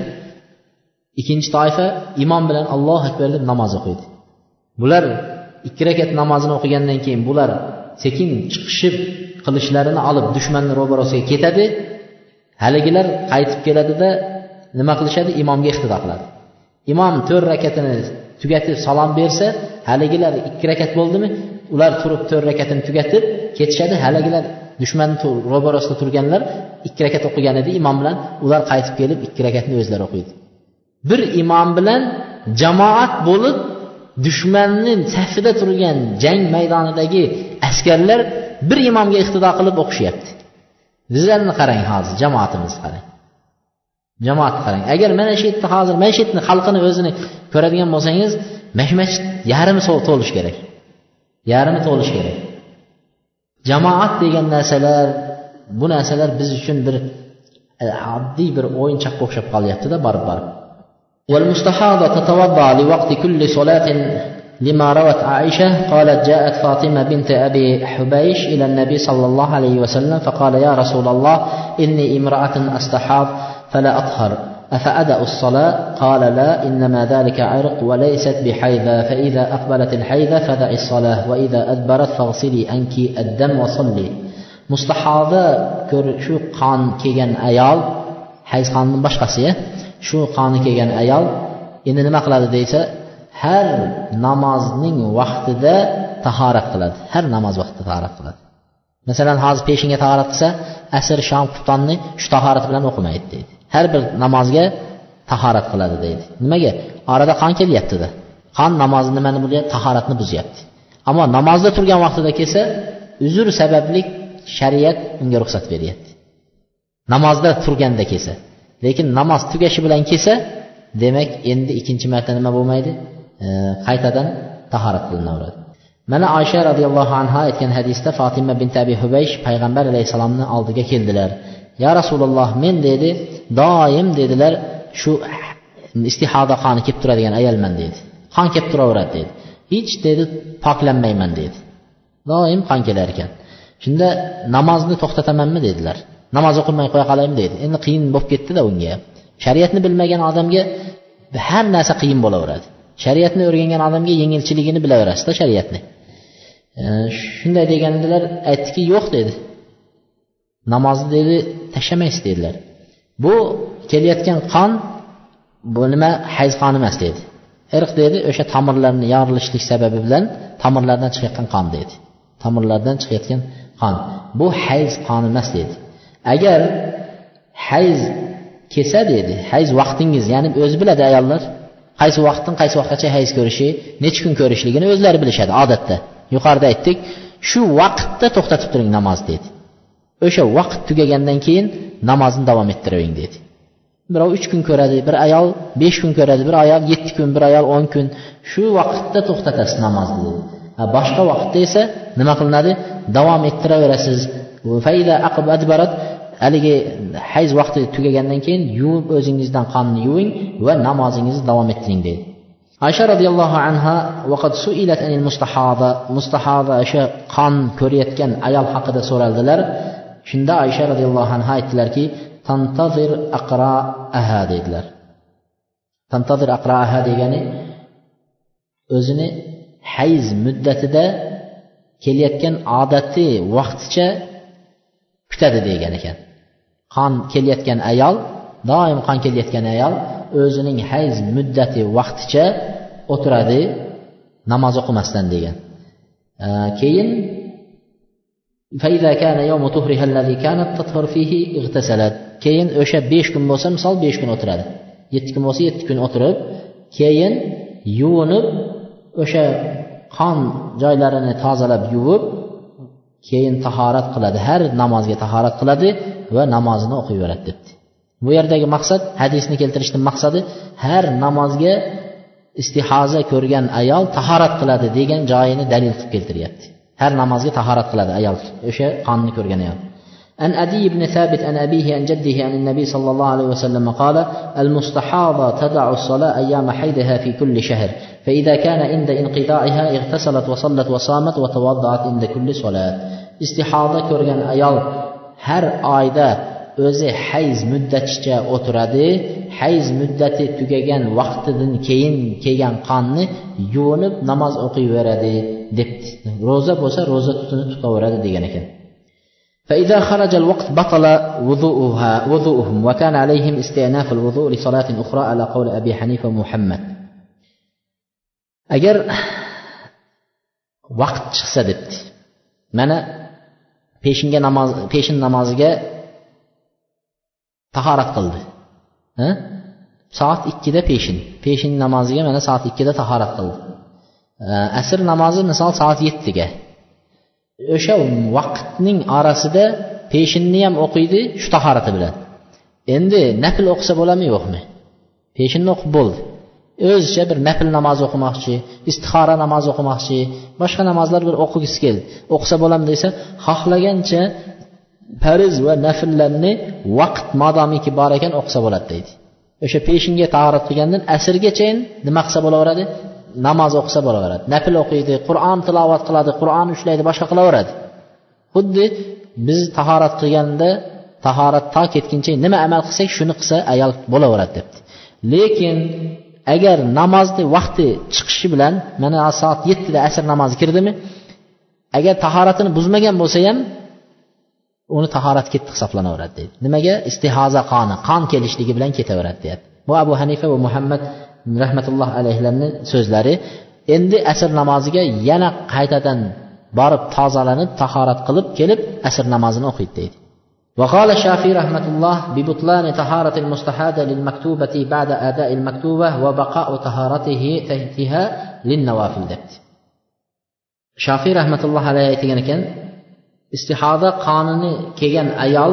Speaker 1: Ikkinchi toifa imom bilan allohu akbar deb namoz o'qiydi. Bular ikki rakat namozini o'qigandan keyin bular sekin chiqishib qilishlarini olib dushmanni ro'barosiga ketadi. Haligilar qaytib keladida nima qilishadi? Imomga iqtido qiladi. Imom to'rt rakatini tugatib salom bersa haligilar ikki rakat bo'ldimi? Ular turib to'rt rakatini tugatib ketishadi. Haligilar dushmanni ro'barasida turganlar ikki rakat o'qigan edi imom bilan ular qaytib kelib ikki rakatni o'zlari o'qiydi. Bir imom bilan jamoat bo'lib dushmanni safida turgan jang maydonidagi askarlar bir imomga iqtido qilib o'qishyapti. Bizlarni qarang hozir jamoatimizni qarang. Jamoatni qarang. Agar mana shu yerda hozir mana shu yerni xalqini o'zini ko'radigan bo'lsangiz mana masjid yarmi to'lishi kerak. Yarmi to'lishi kerak. Jamoat degan narsalar bu narsalar biz uchun bir e, oddiy bir o'yinchoqqa o'xshab qolyaptida borib borib والمستحاضة تتوضأ لوقت كل صلاة لما روت عائشة قالت جاءت فاطمة بنت أبي حبيش إلى النبي صلى الله عليه وسلم فقال يا رسول الله إني امرأة أستحاض فلا أطهر أفأدأ الصلاة قال لا إنما ذلك عرق وليست بحيضة فإذا أقبلت الحيضة فدعي الصلاة وإذا أدبرت فاغسلي أنك الدم وصلي mustahoda shu qon kelgan ayol hayz qonni boshqasi shu qoni kelgan ayol endi nima qiladi desa har namozning vaqtida tahorat qiladi. Har namoz vaqtida tahorat qiladi. Masalan hozir peshinga tahorat qilsa asr shom xuftonni shu tahorat bilan o'qimaydi deydi. Har bir namozga tahorat qiladi deydi. Nimaga? Orada qon kelyaptida qon namozni nimani buzyapti tahoratni buzyapti. Ammo namozda turgan vaqtida kelsa uzr sababli shariat unga ruxsat beryapti. Namozda turganda kelsa lekin namoz tugashi bilan kelsa demak endi ikkinchi marta nima bo'lmaydi? E, qaytadan tahorat qilinaveradi. Mana oysha roziyallohu anhu aytgan hadisda fotima bint abi hubaysh payg'ambar alayhissalomni oldiga keldilar. Ya rasululloh men dedi doim dedilar shu istihoda qoni kelib turadigan ayolman dedi. Qon kelib turaveradi dedi. Hech dedi poklanmayman dedi. Doim qon kelar ekan shunda namozni to'xtatamanmi dedilar. Namoz o'qilmay qo'ya qolaymi dedi. Endi qiyin bo'lib ketdida unga. Shariatni bilmagan odamga har narsa qiyin bo'laveradi. Shariatni o'rgangan odamga yengilchiligini bilaverasizda shariatni. Shunday degandilar aytdiki yo'q dedi. Namozni dedi tashlamaysiz dedilar. Bu kelayotgan qon bu nima hayz qoni emas dedi. Irq dedi o'sha tomirlarni yorilishlik sababi bilan tomirlardan chiqayotgan qon dedi. Tomirlardan chiqayotgan qon. Bu hayz qoni emas dedi. Agar hayz kelsa dedi hayz vaqtingiz ya'ni o'zi biladi ayollar qaysi vaqtdan qaysi vaqtgacha hayz ko'rishi necha kun ko'rishligini o'zlari bilishadi odatda. Yuqorida aytdik shu vaqtda to'xtatib turing namoz dedi. O'sha vaqt tugagandan keyin namozni davom ettiravering dedi. Birov uch kun ko'radi bir ayol besh kun ko'radi bir ayol yetti kun bir ayol o'n kun. Shu vaqtda to'xtatasiz namozni dedi. Boshqa vaqtda esa nima qilinadi? Davom ettiraverasiz. Haligi hayz vaqti tugagandan keyin yuvib o'zingizdan qonni yuving va namozingizni davom ettiring deydi. Aysha roziyallohu anha vaqad suilat anil mustahoda mustahoda o'sha qon ko'rayotgan ayol haqida so'raldilar. Shunda oysha roziyallohu anha aytdilarki tantazir aqraaha dedilar. Tantazir aqraaha degani o'zini hayz muddatida kelayotgan odatiy vaqticha kutadi degan ekan. Qon kelayotgan ayol doim qon kelayotgan ayol o'zining hayz muddati vaqticha o'tiradi namoz o'qimasdan degan. Keyin keyin o'sha besh kun bo'lsa misol besh kun o'tiradi. Yetti kun bo'lsa yetti kun o'tirib keyin yuvinib o'sha qon joylarini tozalab yuvib keyin tahorat qiladi. Har namozga tahorat qiladi va namozini o'qiyveradi debdi. Bu yerdagi maqsad hadisni keltirishni maqsadi har namozga istihoza ko'rgan ayol tahorat qiladi degan joyini dalil qilib keltiryapti. Har namozga tahorat qiladi ayol. O'sha qonni ko'rgan ayol. عن أدي بن ثابت عن أبيه عن جده عن النبي صلى الله عليه وسلم قال المستحاضة تدع الصلاة أيام حيدها في كل شهر فإذا كان عند انقطاعها اغتسلت وصلت وصامت وتوضعت عند كل صلاة استحاضة كرغن أيال هر آيدا o'zi hayz muddaticha o'tiradi hayz muddati tugagan vaqtidan keyin kelgan qonni yuvinib namoz o'qiyveradi debdi ro'za bo'lsa ro'za tutini tutaveradi degan ekan فإذا خرج الوقت بطل وضوءها وضوءهم وكان عليهم استئناف الوضوء لصلاة أخرى على قول أبي حنيفة محمد. أجر وقت سدد من بيشنجا نماز بيشن نماز جا طهارة قلد ها؟ ساعة إكيدا بيشن بيشن نماز جا من ساعة إكيدا طهارة قلد أسر نماز مثلا ساعة يتجه o'sha vaqtning orasida peshinni ham o'qiydi shu tahorati bilan. Endi nafl o'qisa bo'ladimi? Yo'qmi? Peshinni o'qib bo'ldi. O'zicha bir nafl namoz o'qimoqchi istixora namoz o'qimoqchi boshqa namozlar bir o'qigisi keldi. O'qisa bo'ladimi desa xohlagancha farz va nafllarni vaqt modomiki bor ekan o'qisa bo'ladi deydi. O'sha peshinga tahorat qilgandan asrgacha nima qilsa bo'laveradi? Namoz o'qisa bo'laveradi. Nafl o'qiydi qur'on tilovat qiladi qur'on ushlaydi boshqa qilaveradi. Xuddi biz tahorat qilganda tahorat to ketguncha nima amal qilsak shuni qilsa ayol bo'laveradi debdi. Lekin agar namozni vaqti chiqishi bilan mana soat yettida asr namozi kirdimi agar tahoratini buzmagan bo'lsa ham uni tahorat ketdi hisoblanaveradi deydi. Nimaga? Istihoza qoni qon kelishligi bilan ketaveradi deyapti. Bu abu hanifa va muhammad rahmatulloh alayhilarni so'zlari endi asr namoziga yana qaytadan borib tozalanib tahorat qilib kelib asr namozini o'qiydi deydi وقال الشافعي رحمة الله ببطلان طهارة المستحاضة للمكتوبة بعد أداء المكتوبة وبقاء طهارته تحتها للنوافل debdi shofiy rahmatulloh alayhi aytgan ekan istihoda qonuni kelgan ayol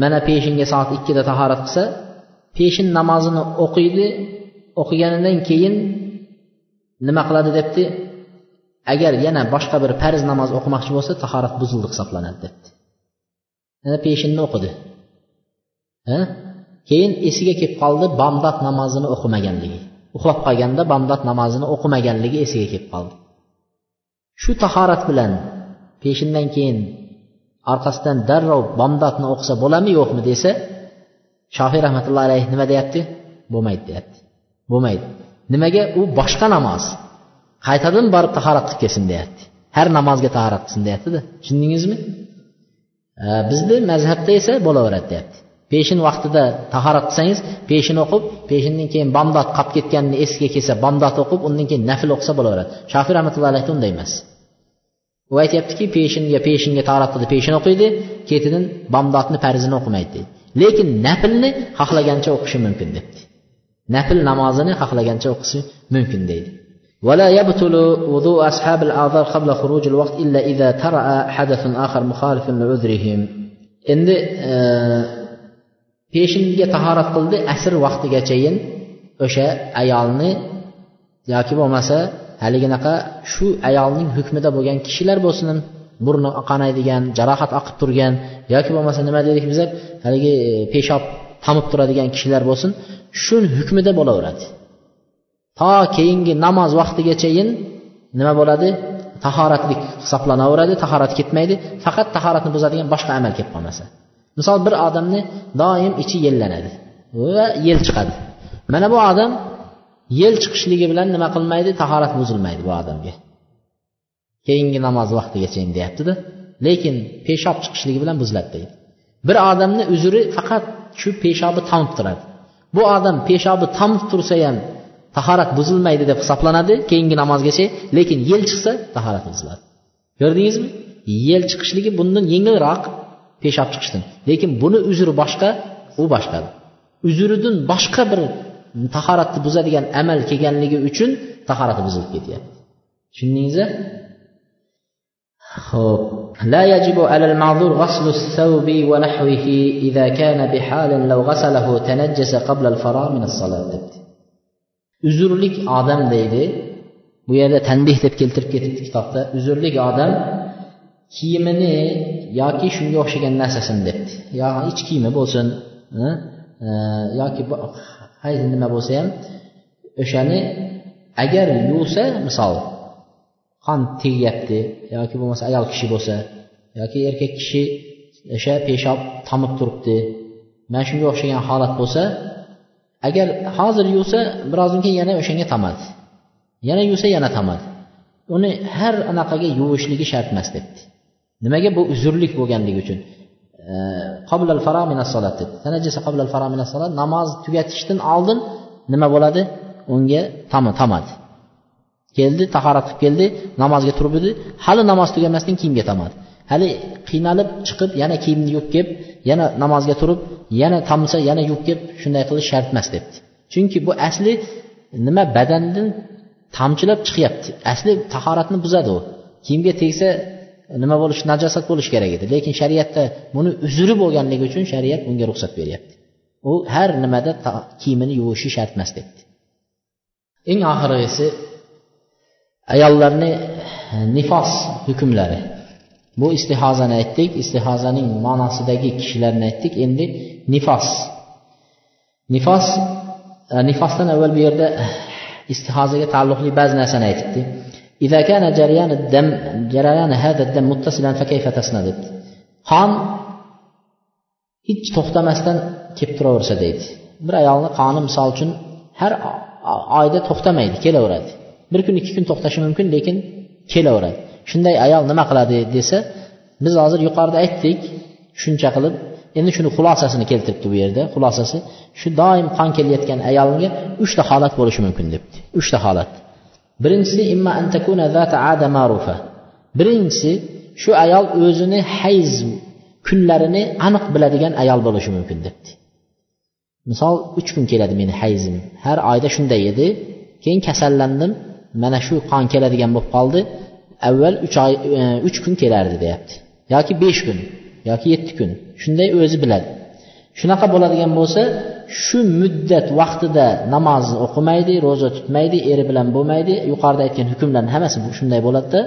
Speaker 1: mana peshinga soat ikkida tahorat qilsa peshin namozini o'qiydi o'qiganidan keyin nima qiladi debdi? Agar yana boshqa bir farz namoz o'qimoqchi bo'lsa tahorat buzildi hisoblanadi debdi. Yana peshinni o'qidi. Keyin esiga kelib qoldi bomdod namozini o'qimaganligi. Uxlab qolganda bomdod namozini o'qimaganligi esiga kelib qoldi. Shu tahorat bilan peshindan keyin orqasidan darrov bomdodni o'qisa bo'ladimi yo'qmi desa shofiy rahmatullohi alayhi nima deyapti? Bo'lmaydi deyapti. Bo'lmaydi. Nimaga? U boshqa namoz. Qaytadan borib tahorat qilib kelsin deyapti. Har namozga tahorat qilsin deyaptida. Tushundingizmi? Bizni mazhabda esa bo'laveradi deyapti. Peshin vaqtida tahorat qilsangiz peshin o'qib peshindan keyin bomdod qolib ketganini esiga kelsa bomdod o'qib undan keyin nafl o'qisa bo'laveradi. Shofiy rahmatullohi alayhi unday emas. U aytyaptiki peshinga peshinga tahorat qildi peshin o'qiydi ketidan bomdodni farzini o'qimaydi deydi. lekin naflni xohlagancha o'qishi mumkin debdi nafl namozini xohlagancha o'qishi mumkin deydi ولا يبطل وضوء أصحاب الأعذار قبل خروج الوقت إلا إذا ترأى حدث آخر مخالف لعذرهم endi peshinga tahorat qildi asr vaqtigachayin o'sha ayolni yoki bo'lmasa haliginaqa shu ayolning hukmida bo'lgan kishilar bo'lsin burni qanaydigan jarohat oqib turgan yoki bo'lmasa nima dedik biz haligi e, peshob tomib turadigan kishilar bo'lsin shuni hukmida bo'laveradi. To keyingi namoz vaqtigachayin nima bo'ladi? Tahoratlik hisoblanaveradi tahorat ketmaydi faqat tahoratni buzadigan boshqa amal kelib qolmasa. Misol bir odamni doim ichi yellanadi va yel chiqadi. Mana bu odam yel chiqishligi bilan nima qilmaydi? Tahorat buzilmaydi bu odamga. Keyingi namoz vaqtigacha deyaptida lekin peshob chiqishligi bilan buziladi deydi. Bir odamni uzri faqat shu peshobi tomib turadi. Bu odam peshobi tomib tursa ham tahorat buzilmaydi deb hisoblanadi keyingi namozgacha lekin yel chiqsa tahorat buziladi. Ko'rdingizmi? Yel chiqishligi bundan yengilroq peshob chiqishdan. Lekin buni uzri boshqa u boshqa. Uzridan boshqa bir tahoratni buzadigan amal kelganligi uchun tahorati buzilib ketyapti. Tushundingizmi?
Speaker 2: ho'p لا يجب على المعذور غسل الثوب ونحوه إذا كان بحال لو غسله تنجس قبل الفراغ من الصلاة
Speaker 1: uzrlik odam deydi bu yerda tanbeh deb keltirib ketibdi kitobda uzrlik odam kiyimini yoki shunga o'xshagan narsasini debdi yo ich kiyimi bo'lsin yoki hayz nima bo'lsa ham o'shani agar yuvsa misol qon tegyapti yoki bo'lmasa ayol kishi bo'lsa yoki erkak kishi o'sha peshob tomib turibdi. Mana shunga o'xshagan holat bo'lsa agar hozir yuvsa birozdan keyin yana o'shanga tomadi. Yana yuvsa yana tomadi. Uni har anaqaga yuvishligi shart emas debdi. Nimaga bu uzrlik bo'lganligi uchun? Namoz tugatishdan oldin nima bo'ladi? Unga tomadi. Keldi tahorat qilib keldi namozga turib edi. Hali namoz tugamasdan kiyimga tomadi hali qiynalib chiqib yana kiyimni yuvib kelib yana namozga turib yana tomsa yana yuvib kelib shunday qilish shart emas debdi. Chunki bu asli nima badandan tomchilab chiqyapti. Asli tahoratni buzadi u. Kiyimga tegsa nima bo'lishi najosat bo'lishi kerak edi. Lekin shariatda buni uzri bo'lganligi uchun shariat bunga ruxsat beryapti. U har nimada kiyimini yuvishi shart emas debdi. Eng oxirgisi ayollarni nifos hukmlari bu istihozani aytdik istihozaning ma'nosidagi kishilarni aytdik endi nifos nifos e, nifosdan avval bu yerda istihozaga taalluqli ba'zi narsani aytibdi إذا كان جريان الدم جريان هذا الدم متصلا فكيف تصنع debdi qon hech to'xtamasdan kelib turaversa deydi bir ayolni qoni misol uchun har oyda to'xtamaydi kelaveradi Bir kun ikki kun to'xtashi mumkin lekin kelaveradi. Shunday ayol nima qiladi desa biz hozir yuqorida aytdik shuncha qilib endi shuni xulosasini keltiribdi bu yerda. Xulosasi shu doim qon kelayotgan ayolga uchta holat bo'lishi mumkin debdi. Uchta holat. Birinchisi imma antakuna zata ada marufa. Birinchisi shu ayol o'zini hayz kunlarini aniq biladigan ayol bo'lishi mumkin debdi. Misol uch kun keladi meni hayzim. Har oyda shunday edi. Keyin kasallandim. Mana shu qon keladigan bo'lib qoldi avval uch oy e, uch kun kelardi deyapti. Yoki besh kun yoki yetti kun shunday o'zi biladi. Shunaqa bo'ladigan bo'lsa shu muddat vaqtida namozni o'qimaydi ro'za tutmaydi eri bilan bo'lmaydi yuqorida aytgan hukmlarni hammasi shunday bo'ladida.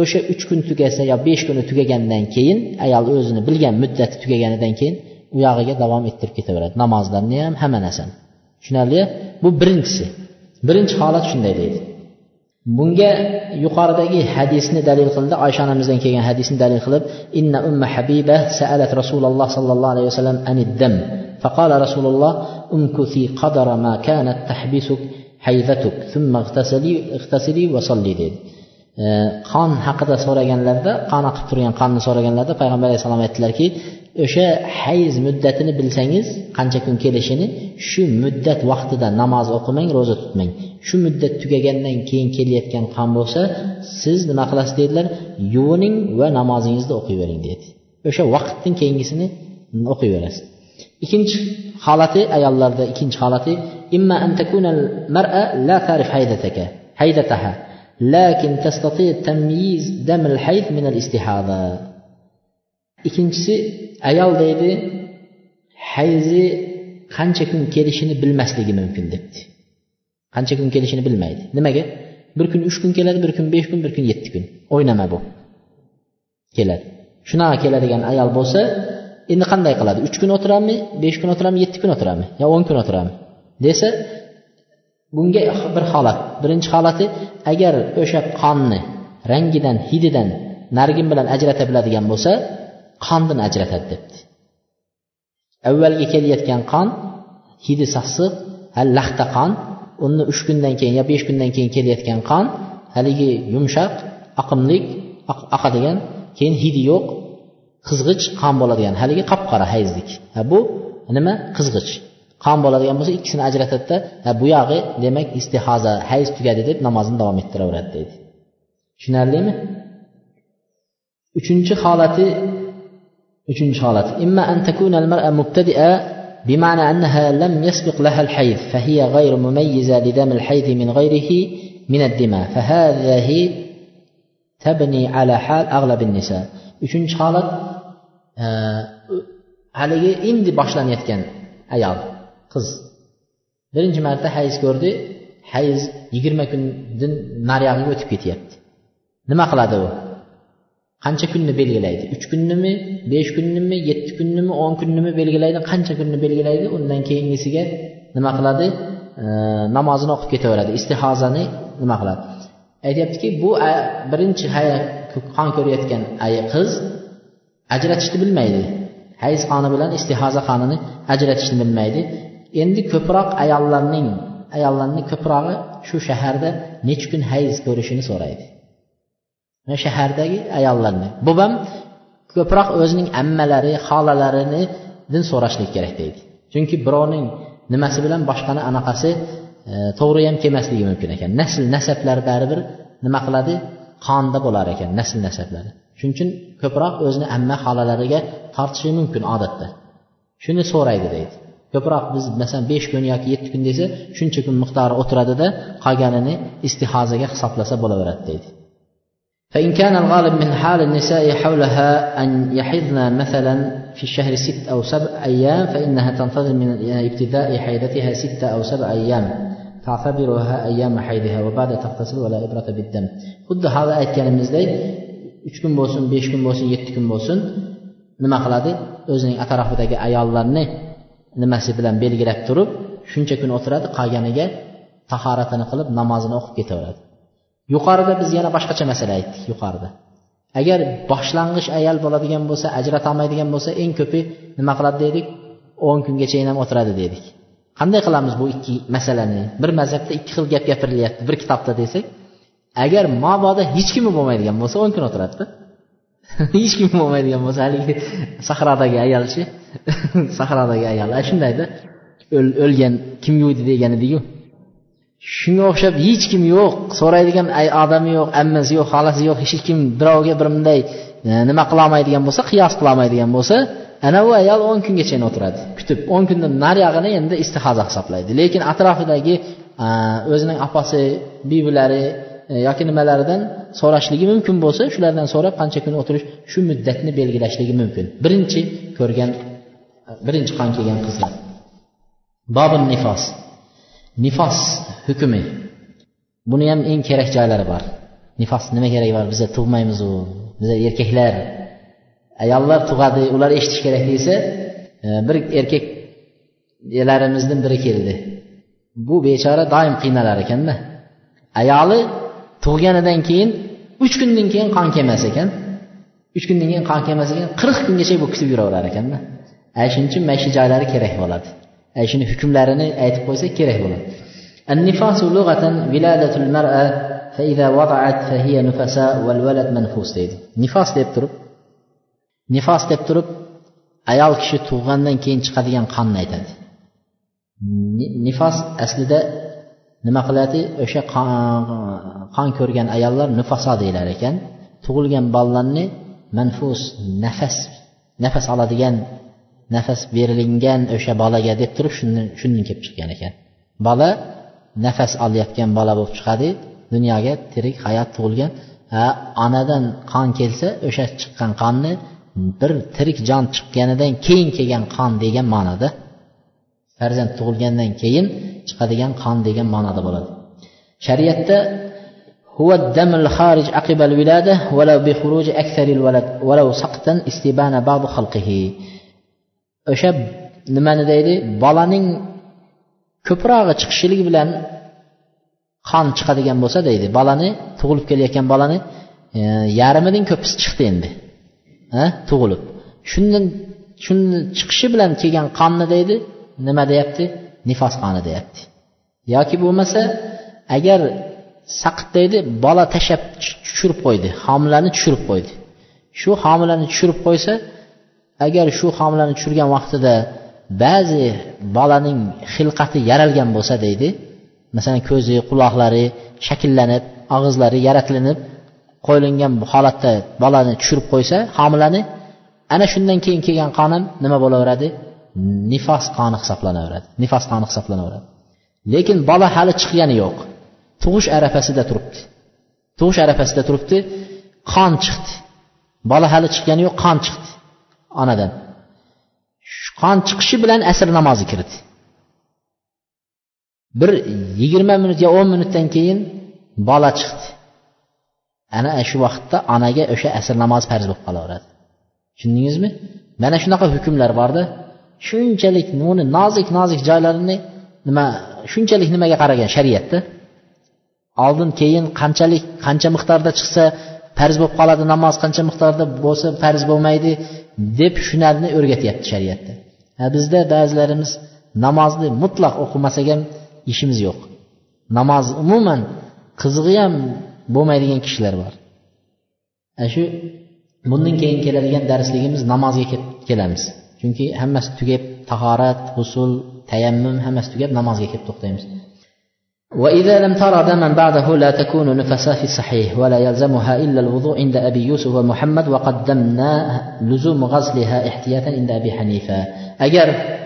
Speaker 1: O'sha uch kun tugasa yo besh kuni tugagandan keyin ayol o'zini bilgan muddati tugaganidan keyin u yog'iga davom ettirib ketaveradi. Namozlarni ham hamma narsani. Tushunarli? Bu birinchisi. birinchi holat shunday deydi bunga yuqoridagi hadisni dalil qildi oysha onamizdan kelgan hadisni dalil qilib inna umma habiba saalat rasululloh sollallohu alayhi vasallam aniddam فقال رسول الله امكثي قدر ما كانت تحبسك hayzatuk thumma igtasili igtasili va solli dedi Qon haqida so'raganlarda qon oqib turgan qonni so'raganlarda payg'ambar alayhissalom aytdilarki o'sha hayz muddatini bilsangiz qancha kun kelishini shu muddat vaqtida namoz o'qimang ro'za tutmang. Shu muddat tugagandan keyin kelayotgan qon bo'lsa siz nima qilasiz dedilar? Yuvining va namozingizni o'qiyvering dedi. O'sha vaqtdan keyingisini o'qiyverasiz. Ikkinchi holati ayollarda ikkinchi holati imma an takuna al-mar'a la tarif haydataka haydataha. Lakin tastati tamyiz dam al-hayd min al-istihada. Ikkinchisi ayol deydi hayzi qancha kun kelishini bilmasligi mumkin debdi. Qancha kun kelishini bilmaydi. Nimaga? Bir kun uch kun keladi bir kun besh kun bir kun yetti kun. O'ynama bu.
Speaker 2: Keladi. Shunaqa keladigan ayol bo'lsa endi qanday qiladi? Uch kun o'tiradimi besh kun o'tiradimi yetti kun o'tiradimi yo o'n kun o'tiradimi desa bunga bir holat. Birinchi holati agar o'sha qonni rangidan hididan nargin bilan ajrata biladigan bo'lsa qondan ajratadi debdi. Avvalgi kelayotgan qon hidi sassiq hali laxta qon uni uch kundan keyin yo besh kundan keyin kelayotgan qon haligi yumshoq oqimlik oqadigan keyin hidi yo'q qizg'ich qon bo'ladigan haligi qop qora hayzlik bu nima? Qizg'ich. Qon bo'ladigan bo'lsa ikkisini ajratadida buyog'i demak istihoza hayz tugadi deb namozni davom ettiraveradi deydi tushunarlimi uchinchi holati uchinchi holat imma an takuna al-mar'a mubtadi'a بمعنى أنها لم يسبق لها الحيض فهي غير مميزة لدم الحيض من غيره من الدماء فهذه تبني على حال أغلب النساء uchinchi holat haligi endi boshlanayotgan ayol qiz. Birinchi marta hayz ko'rdi. Hayz yigirma kundan nariyog'iga o'tib ketyapti. Nima qiladi u? Qancha kunni belgilaydi? Uch kunnimi? Besh kunnimi? Yetti kunnimi? O'n kunnimi belgilaydi? Qancha kunni belgilaydi? Undan keyingisiga nima qiladi? Namozini o'qib ketaveradi. Istihozani nima qiladi? Aytyaptiki bu birinchi qon ko'rayotgan qiz ajratishni bilmaydi. Hayz qoni bilan istihoza qonini ajratishni bilmaydi. Endi ko'proq ayollarning ayollarni ko'prog'i shu shaharda necha kun hayz ko'rishini so'raydi. Shahardagi ayollarni. Bu ham ko'proq o'zining ammalari xolalaridan so'rashlik kerak deydi. Chunki birovning nimasi bilan boshqani anaqasi e, to'g'ri ham kelmasligi mumkin ekan. Nasl nasablar baribir nima qiladi? Qonda bo'lar ekan nasl nasablari shuning uchun ko'proq o'zini amma xolalariga tortishi mumkin odatda. Shuni so'raydi deydi. ko'proq biz masalan besh kun yoki yetti kun desa shuncha kun miqdori o'tiradida qolganini istihozaga hisoblasa bo'laveradi deydi فإن كان الغالب من حال النساء حولها أن يحضن مثلا في الشهر ست أو سبع أيام فإنها تنتظر من ابتداء حيضتها ستة أو سبع أيام تعتبرها أيام حيضها وبعد تغتسل ولا إبرة بالدم خد هذا aytganimizdek uch kun bo'lsin besh kun bo'lsin yetti kun bo'lsin nima qiladi o'zining atrofidagi ayollarni nimasi bilan belgilab turib shuncha kun o'tiradi qolganiga tahoratini qilib namozini o'qib ketaveradi. Yuqorida biz yana boshqacha masala aytdik yuqorida. Agar boshlang'ich ayol bo'ladigan bo'lsa ajratolmaydigan bo'lsa eng ko'pi nima qiladi dedik? O'n kungacha ham o'tiradi dedik. Qanday qilamiz bu ikki masalani? Bir mazhabda ikki xil gap gapirilyapti bir kitobda desak agar mabodo hech kimi bo'lmaydigan bo'lsa o'n kun o'tiradida. Hech kim bo'lmaydigan bo'lsa haligi sahrodagi ayolchi sahrodagi ayol. Shundayda o'lgan kim yuvdi degan ediku shunga o'xshab hech kim yo'q so'raydigan odami yo'q ammasi yo'q xolasi yo'q hech kim birovga bir bunday e, nima qilolmaydigan bo'lsa qiyos qilolmaydigan bo'lsa ana u ayol o'n kungacha o'tiradi. Kutib o'n kundan nariyog'ini endi istihoza hisoblaydi. Lekin atrofidagi e, o'zining opasi bivilari e, yoki nimalaridan so'rashligi mumkin bo'lsa shulardan so'rab qancha kun o'tirish shu muddatni belgilashligi mumkin. Birinchi ko'rgan birinchi qon kelgan qizlar. Bobul nifos. Nifos hukmi. Buni ham eng kerak joylari bor. Nifos nima keragi bor biza tug'maymizu biza erkaklar. Ayollar tug'adi ular eshitish kerak desa e, bir erkaklarimizdan biri keldi. Bu bechora doim qiynalar ekanda. Ayoli tug'ganidan keyin uch kundan keyin qon kelmas ekan. Uch kundan keyin qon kelmas ekan qirq kungacha bu kutib yuraverar ekanda. ana shuning uchun mana shu joylari kerak bo'ladi ana shuni hukmlarini aytib qo'ysak kerak bo'ladi النفاس لغة ولادة المرأة فإذا وضعت فهي نفساء والولد منفوس deydi nifos deb turib nifos deb turib ayol kishi tug'gandan keyin chiqadigan qonni aytadi nifos aslida nima qiladi o'sha qon ko'rgan ayollar nifoso deyilar ekan tug'ilgan bolalarni manfus nafas nafas oladigan nafas berilingan o'sha bolaga deb turib shundan shundan kelib chiqqan ekan bola nafas olayotgan bola bo'lib chiqadi dunyoga tirik hayot tug'ilgan ha onadan qon kelsa o'sha chiqqan qonni bir tirik jon chiqqanidan keyin kelgan qon degan ma'noda farzand tug'ilgandan keyin chiqadigan qon degan ma'noda bo'ladi shariatda هو الدم الخارج عقب الولادة ولو بخروج أكثر الولد ولو سقطا استبان بعض خلقه o'sha nimani deydi? Bolaning ko'prog'i chiqishligi bilan qon chiqadigan bo'lsa deydi. Bolani tug'ilib kelayotgan bolani e, yarmidan ko'pisi chiqdi endi. Tug'ilib. Shundan shuni chiqishi bilan kelgan qonni deydi nima deyapti? Nifos qoni deyapti. Yoki bo'lmasa agar saqit deydi bola tashlab tushirib qo'ydi homilani tushirib qo'ydi. Shu homilani tushirib qo'ysa agar shu homilani tushirgan vaqtida ba'zi bolaning xilqati yaralgan bo'lsa deydi masalan ko'zi quloqlari shakllanib og'izlari yaratilinib qo'yilgan holatda bolani tushirib qo'ysa homilani ana shundan keyin kelgan qon ham nima bo'laveradi? Nifos qoni hisoblanaveradi nifos qoni hisoblanaveradi. Lekin bola hali chiqqani yo'q. Tug'ish arafasida turibdi. Tug'ish arafasida turibdi qon chiqdi. Bola hali chiqqani yo'q qon chiqdi. Onadan. Qon chiqishi bilan asr namozi kirdi. Bir yigirma minut yo o'n minutdan keyin bola chiqdi. Ana shu vaqtda onaga o'sha asr namozi farz bo'lib qolaveradi. Tushundingizmi? Mana shunaqa hukmlar borda. Shunchalik uni nozik nozik joylarini nima shunchalik nimaga qaragan shariatda? Oldin keyin qanchalik qancha miqdorda chiqsa farz bo'lib qoladi namoz qancha miqdorda bo'lsa farz bo'lmaydi deb shularni o'rgatyapti shariatda. Bizda ba'zilarimiz namozni mutlaq o'qimasak ham ishimiz yo'q. Namoz umuman qizig'i ham bo'lmaydigan kishilar bor. Shu bundan keyin keladigan darsligimiz namozga kelamiz. Chunki hammasi tugab tahorat g'usul tayammum hammasi tugab namozga kelib to'xtaymiz.
Speaker 1: وإذا لم ترى دما بعده لا تكون نفسا في الصحيح ولا يلزمها إلا الوضوء عند أبي يوسف ومحمد وقدمنا لزوم غسلها احتياطا عند أبي حنيفة
Speaker 2: أجر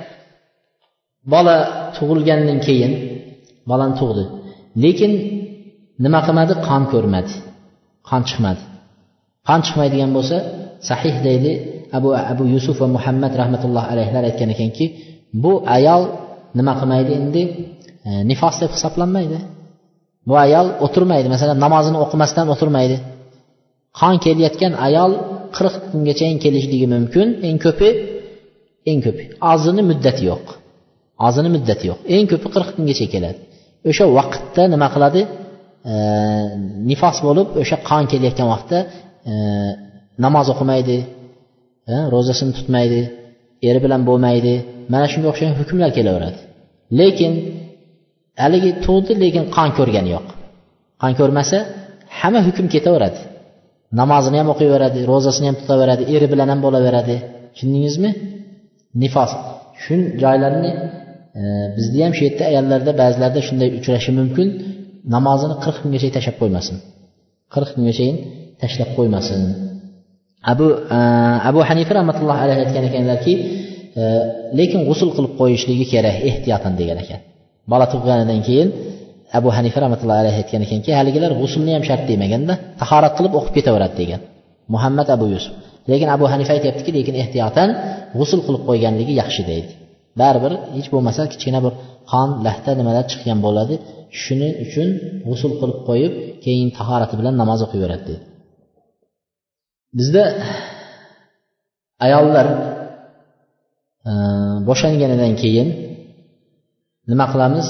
Speaker 2: bola tug'ilgandan keyin bolani tug'di lekin nima qilmadi qon ko'rmadi qon chiqmadi qon chiqmaydigan bo'lsa sahih deydi abu abu yusuf va muhammad rahmatullohi alayhilar aytgan ekanki bu ayol nima qilmaydi endi e, Nifos deb hisoblanmaydi. Bu ayol o'tirmaydi. Masalan namozini o'qimasdan o'tirmaydi. Qon kelayotgan ayol qirq kungacha kelishligi mumkin. Eng ko'pi eng ko'pi. Ozini muddati yo'q. Ozini muddati yo'q. Eng ko'pi qirq kungacha keladi. O'sha vaqtda nima qiladi? E, nifos bo'lib o'sha qon kelayotgan vaqtda e, namoz o'qimaydi e, ro'zasini tutmaydi eri bilan bo'lmaydi. Mana shunga o'xshagan hukmlar kelaveradi. Lekin haligi tug'di lekin qon ko'rgani yo'q. Qon ko'rmasa hamma hukm ketaveradi. Namozini ham o'qiyveradi ro'zasini ham tutaveradi eri bilan ham bo'laveradi. Tushundingizmi? Nifos. Shu joylarni e, bizda ham shu yerda ayollarda ba'zilarda shunday uchrashi mumkin. Namozini qirq kungacha tashlab qo'ymasin. Qirq kungacha tashlab qo'ymasin. Abu e, abu hanifa rahmatullohi alayhi aytgan ekanlarki e, lekin g'usul qilib qo'yishligi kerak ehtiyotan degan ekan. Bola tug'ganidan keyin abu hanifa rahmatullohi alayhi aytgan ekanki haligilar g'usulni ham shart demaganda tahorat qilib o'qib ketaveradi degan. Muhammad abu yusuf. Lekin abu hanifa aytyaptiki lekin ehtiyotan g'usul qilib qo'yganligi yaxshi deydi. Baribir hech bo'lmasa kichkina bir qon lahta nimalar chiqqan bo'ladi shuning uchun g'usul qilib qo'yib keyin tahorati bilan namoz o'qiyveradi dedi bizda ayollar e, bo'shanganidan keyin nima qilamiz?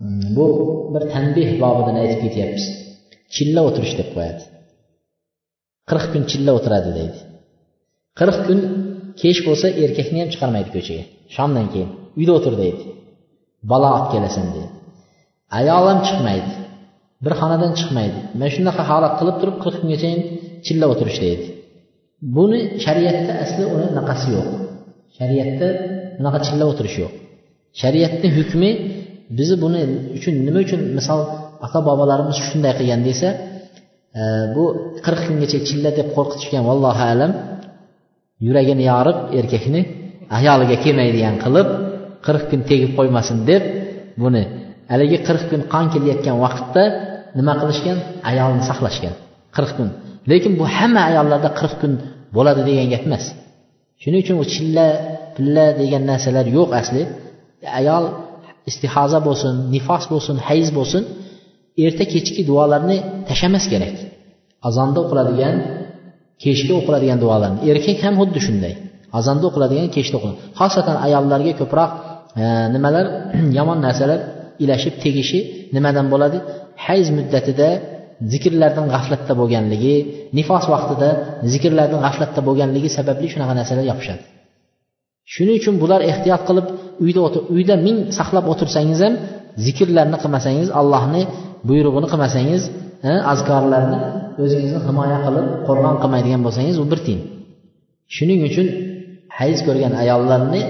Speaker 2: Hmm, bu bir tanbeh bobidan aytib ketyapmiz. Chilla o'tirish deb qo'yadi. Qirq kun chilla o'tiradi deydi. Qirq kun kech bo'lsa erkakni ham chiqarmaydi ko'chaga. Shomdan keyin uyda o'tir deydi. Balo olib kelasan deydi. Ayol ham chiqmaydi. Bir xonadan chiqmaydi. Mana shunaqa holat qilib turib qirq kungacha chilla o'tirish deydi. Buni shariatda asli uni anaqasi yo'q. Shariatda bunaqa chilla o'tirish yo'q. Shariatni hukmi bizni buni uchun nima uchun misol ota bobolarimiz shunday qilgan desa e, bu qirq kungacha chilla deb qo'rqitishgan vallohu alam yuragini yorib erkakni ayoliga kelmaydigan qilib qirq kun tegib qo'ymasin deb buni haligi qirq kun qon kelayotgan vaqtda nima qilishgan? Ayolni saqlashgan qirq kun. Lekin bu hamma ayollarda qirq kun bo'ladi degan gap emas. Shuning uchun u chilla pilla degan narsalar yo'q asli. Ayol istihoza bo'lsin nifos bo'lsin hayz bo'lsin erta kechki duolarni tashlamas kerak. Azonda o'qiladigan kechga o'qiladigan duolarni. Erkak ham xuddi shunday. Azonda o'qiladigan kechda o'qiladi xosatan ayollarga ko'proq e, nimalar yomon narsalar ilashib tegishi nimadan bo'ladi? Hayz muddatida zikrlardan g'aflatda bo'lganligi nifos vaqtida zikrlardan g'aflatda bo'lganligi sababli shunaqa narsalar yopishadi. Shuning uchun bular ehtiyot qilib uyda uyda ming saqlab o'tirsangiz ham zikrlarni qilmasangiz allohni buyrug'ini qilmasangiz azkorlarni o'zingizni himoya qilib qo'rg'on qilmaydigan bo'lsangiz u bir tiyin shuning uchun hayz ko'rgan ayollarni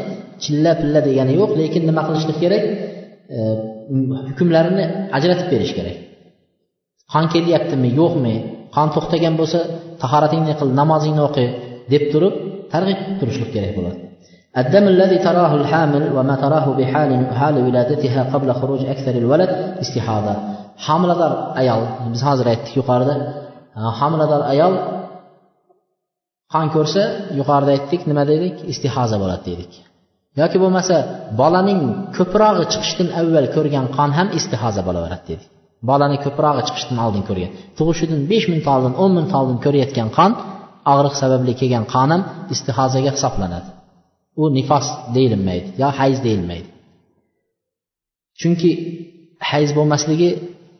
Speaker 2: chilla pilla degani yo'q lekin nima qilishlik kerak? E, hukmlarini ajratib berish kerak. Qon kelyaptimi yo'qmi qon to'xtagan bo'lsa tahoratingni qil namozingni o'qi deb turib targ'ib qilib turishlik kerak bo'ladi. الدم الذي تراه الحامل وما تراه بحال حال ولادتها قبل خروج أكثر الولد استحاضة homilador ayol biz hozir aytdik yuqorida homilador ayol qon ko'rsa yuqorida aytdik nima dedik istihoza bo'ladi dedik yoki bo'lmasa bolaning ko'prog'i chiqishdan avval ko'rgan qon ham istihoza bo'laveradi dedik bolani ko'prog'i chiqishdan oldin ko'rgan tug'ishidan besh minut oldin o'n minut oldin ko'rayotgan qon og'riq sababli kelgan qon ham istihozaga hisoblanadi u nifos deyilmaydi yo hayz deyilmaydi chunki hayz bo'lmasligi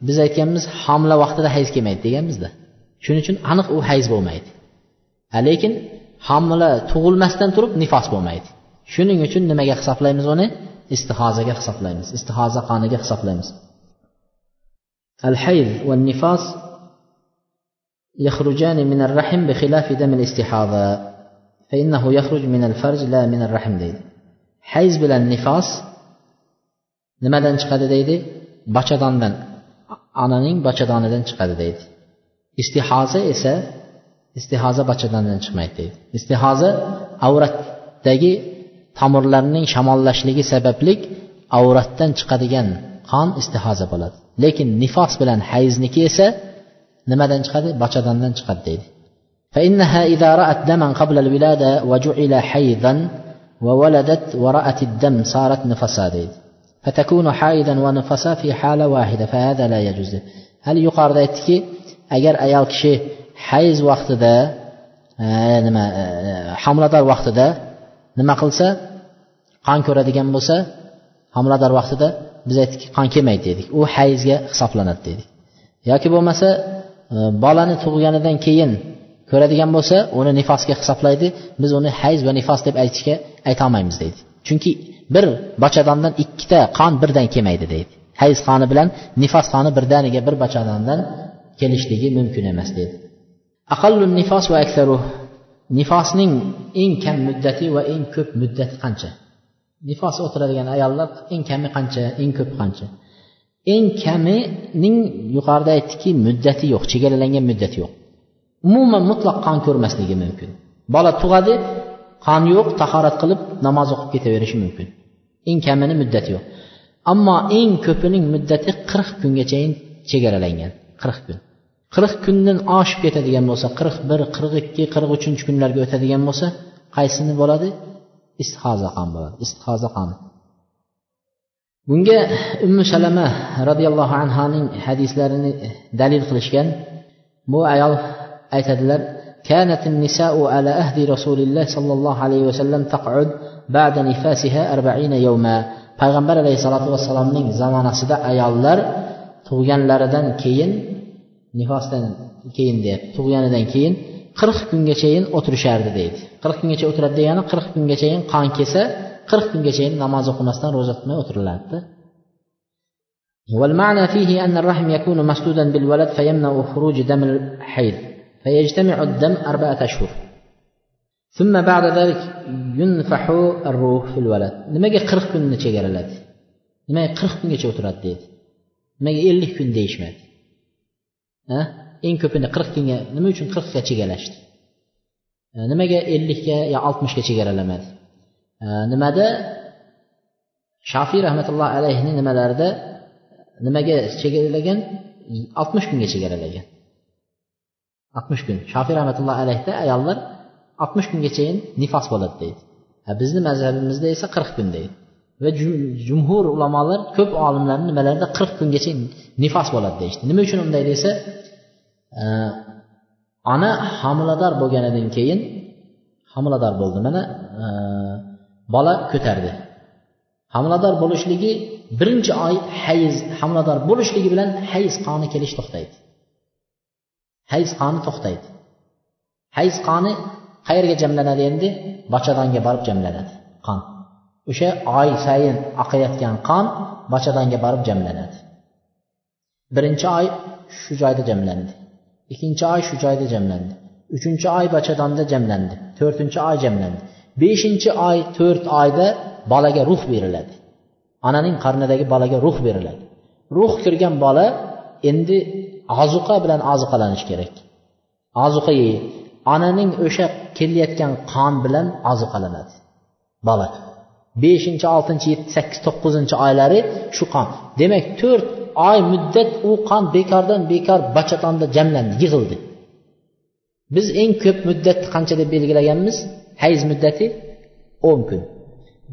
Speaker 2: biz aytganmiz homila vaqtida hayz kelmaydi deganmizda shuning uchun aniq u hayz bo'lmaydi lekin homila tug'ilmasdan turib nifos bo'lmaydi shuning uchun nimaga hisoblaymiz uni istihozaga hisoblaymiz istihoza qoniga hisoblaymiz الحيض والنفاس يخرجان من الرحم بخلاف دم الاستحاضة فإنه يخرج من الفرج لا من الرحم deydi hayz bilan nifos nimadan chiqadi deydi bachadondan onaning bachadonidan chiqadi deydi istihoza esa istihoza bachadondan chiqmaydi deydi istihoza avratdagi tomirlarning shamollashligi sababli avratdan chiqadigan qon istihoza bo'ladi lekin nifos bilan hayzniki esa nimadan chiqadi bachadondan chiqadi deydi فإنها إذا رأت دما قبل الولادة وجعل حيضا وولدت ورأت الدم صارت نفسا deydi فتكون حائضا ونفسا في حالة واحدة فهذا لا يجوز هل yuqorida aytdiki agar ayol kishi hayz vaqtida nima homilador vaqtida nima qilsa qon ko'radigan bo'lsa homilador vaqtida biz aytdikki qon kelmaydi dedik u hayzga hisoblanadi dedik yoki bo'lmasa bolani tug'ilganidan keyin ko'radigan bo'lsa uni nifosga hisoblaydi. Biz uni hayz va nifos deb aytishga aytolmaymiz deydi. Chunki bir bachadondan ikkita qon birdan kelmaydi deydi. Hayz qoni bilan nifos qoni birdaniga bir bachadondan kelishligi mumkin emas deydi. Aqallu nifos va aksaru nifosning eng kam muddati va eng ko'p muddati qancha? Nifos o'tiradigan ayollar eng kami qancha eng ko'pi qancha? Eng kamining yuqorida aytdikki muddati yo'q chegaralangan muddati yo'q. Umuman mutlaq qon ko'rmasligi mumkin. Bola tug'adi qon yo'q tahorat qilib namoz o'qib ketaverishi mumkin. Eng kamini muddati yo'q. Ammo eng ko'pining muddati qirq kungachayin chegaralangan. Qirq kun. Qirq kundan oshib ketadigan bo'lsa qirq bir qirq ikki qirq uchinchi kunlarga o'tadigan bo'lsa qaysini bo'ladi? Istihoza qon bo'ladi. Istihoza qon. Bunga ummu salama roziyallohu anhoning hadislarini dalil qilishgan. Bu ayol aytadilar كانت النساء على أهد رسول الله صلى الله عليه وسلم تقعد بعد نفاسها أربعين يوما payg'ambar alayhissalotu vassalomning zamonasida ayollar tug'ganlaridan keyin nifosdan keyin deyapti tug'ganidan keyin qirq kungachayin o'tirishardi deydi qirq kungacha o'tiradi degani qirq kungachayin qon kelsa qirq kungachayin namoz o'qimasdan ro'za tutmay o'tiriladida والمعنى فيه أن الرحم يكون مسدودا بالولد فيمنع خروج دم الحيض فيجتمع الدم أربعة أشهر ثم بعد ذلك ينفح الروح في الولد nimaga qirq kunni chegaraladi nimaga qirq kungacha o'tiradi deydi nimaga ellik kun deyishmadi eng ko'pini qirq kunga nima uchun qirqqa chegaralashdi nimaga ellikka yo oltmishga chegaralamadi nimada shofiy rahmatullohi alayhini nimalarida nimaga chegaralagan oltmish kunga chegaralagan oltmish kun. Shofiy rahmatullohi alayhda ayollar oltmish kungachayin nifos bo'ladi deydi. Bizni mazhabimizda esa qirq kun deydi. Va jumhur ulamolar ko'p olimlarni nimalarida qirq kungacha nifos bo'ladi deyishdi. Nima uchun unday desa e, ona homilador bo'lganidan keyin homilador bo'ldi. Mana e, bola ko'tardi. Homilador bo'lishligi birinchi oy hayz homilador bo'lishligi bilan hayz qoni kelish to'xtaydi. Hayz qoni to'xtaydi. Hayz qoni qayerga jamlanadi endi? Bachadonga borib jamlanadi qon. O'sha oy sayin oqayotgan qon bachadonga borib jamlanadi. Birinchi oy shu joyda jamlandi. Ikkinchi oy shu joyda jamlandi. Uchinchi oy bachadonda jamlandi. To'rtinchi oy jamlandi. Beshinchi oy to'rt oyda bolaga ruh beriladi. Onaning qornidagi bolaga ruh beriladi. Ruh kirgan bola endi ozuqa bilan ozuqalanishi kerak. Ozuqa yeydi onaning o'sha kelayotgan qon bilan ozuqalanadi. Bola beshinchi oltinchi yetti sakkiz to'qqizinchi oylari shu qon. Demak to'rt oy muddat u qon bekordan bekor bachatonda jamlandi yig'ildi. Biz eng ko'p muddatni qancha deb belgilaganmiz? Hayz muddati o'n kun.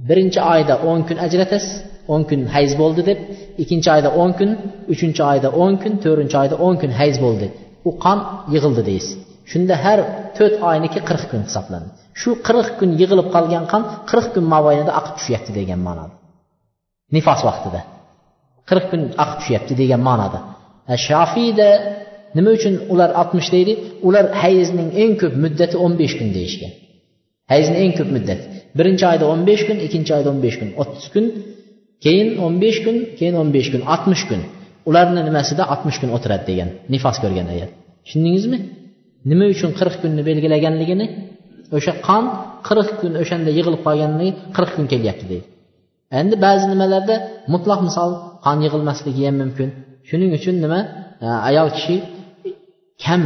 Speaker 2: Birinchi oyda o'n kun ajratasiz o'n kun hayz bo'ldi deb ikkinchi oyda o'n kun uchinchi oyda o'n kun to'rtinchi oyda o'n kun hayz bo'ldi. U qon yig'ildi deysiz shunda har to'rt oyniki qirq kun hisoblanadi. Shu qirq kun yig'ilib qolgan qon qirq kun mobaynida oqib tushyapti degan ma'noda. Nifos vaqtida. Qirq kun oqib tushyapti degan ma'noda. Shofiyda nima uchun ular oltmish deydi? Ular hayzning eng ko'p muddati o'n besh kun deyishgan. Hayzni eng ko'p muddati. Birinchi oyda o'n besh kun ikkinchi oyda o'n besh kun o'ttiz kun. Keyin o'n besh kun keyin o'n besh kun oltmish kun. Ularni nimasida oltmish kun o'tiradi degan nifos ko'rgan ayol. Tushundingizmi? Nima uchun qirq kunni belgilaganligini o'sha qon qirq kun o'shanda yig'ilib qolganligi qirq kun kelyapti deydi. Endi ba'zi nimalarda mutlaq misol qon yig'ilmasligi ham mumkin. Shuning uchun nima? Ayol kishi kam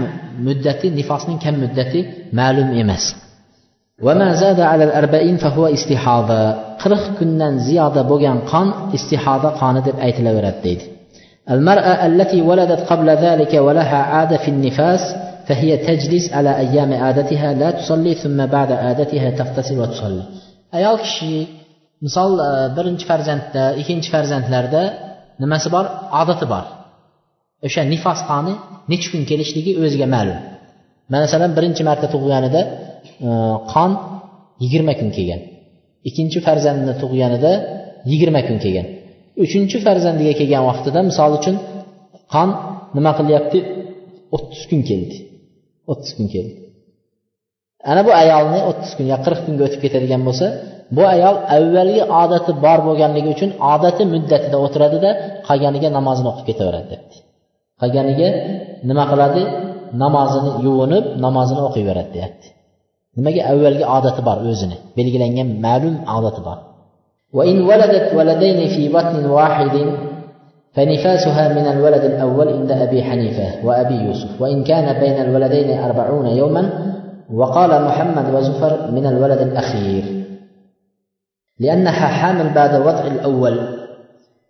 Speaker 2: muddati nifosning kam muddati ma'lum emas. وما زاد على الأربعين فهو استحاضة قرخ كنا زيادة بوغان قان استحاضة قان دب أيت ديد. المرأة التي ولدت قبل ذلك ولها عادة في النفاس فهي تجلس على أيام عادتها لا تصلي ثم بعد عادتها تغتسل وتصلي. أيال كشي مثال برنج فرزنت دا إكينج فرزنت لردا نمس بار عادة بار إيش نفاس قاني نيتش كن كليش ديجي أوزجا مالو مثلا برنج مرتفع يعني qon yigirma kun kelgan. Ikkinchi farzandini tug'ganida yigirma kun kelgan. Uchinchi farzandiga kelgan vaqtida misol uchun qon nima qilyapti? O'ttiz kun keldi. O'ttiz kun keldi. Ana bu ayolni o'ttiz kun yo qirq kunga o'tib ketadigan bo'lsa bu ayol avvalgi odati bor bo'lganligi uchun odati muddatida o'tiradida qolganiga namozini o'qib ketaveradi debdi. Qolganiga nima qiladi? Namozini yuvinib namozini o'qiyveradi deyapti nimaga avvalgi odati bor o'zini? Belgilangan ma'lum odati bor. وإن ولدت ولدين في بطن واحد فنفاسها من الولد الأول عند أبي حنيفة وأبي يوسف وإن كان بين الولدين أربعون يوما وقال محمد وزفر من الولد الأخير لأنها حامل بعد وضع الأول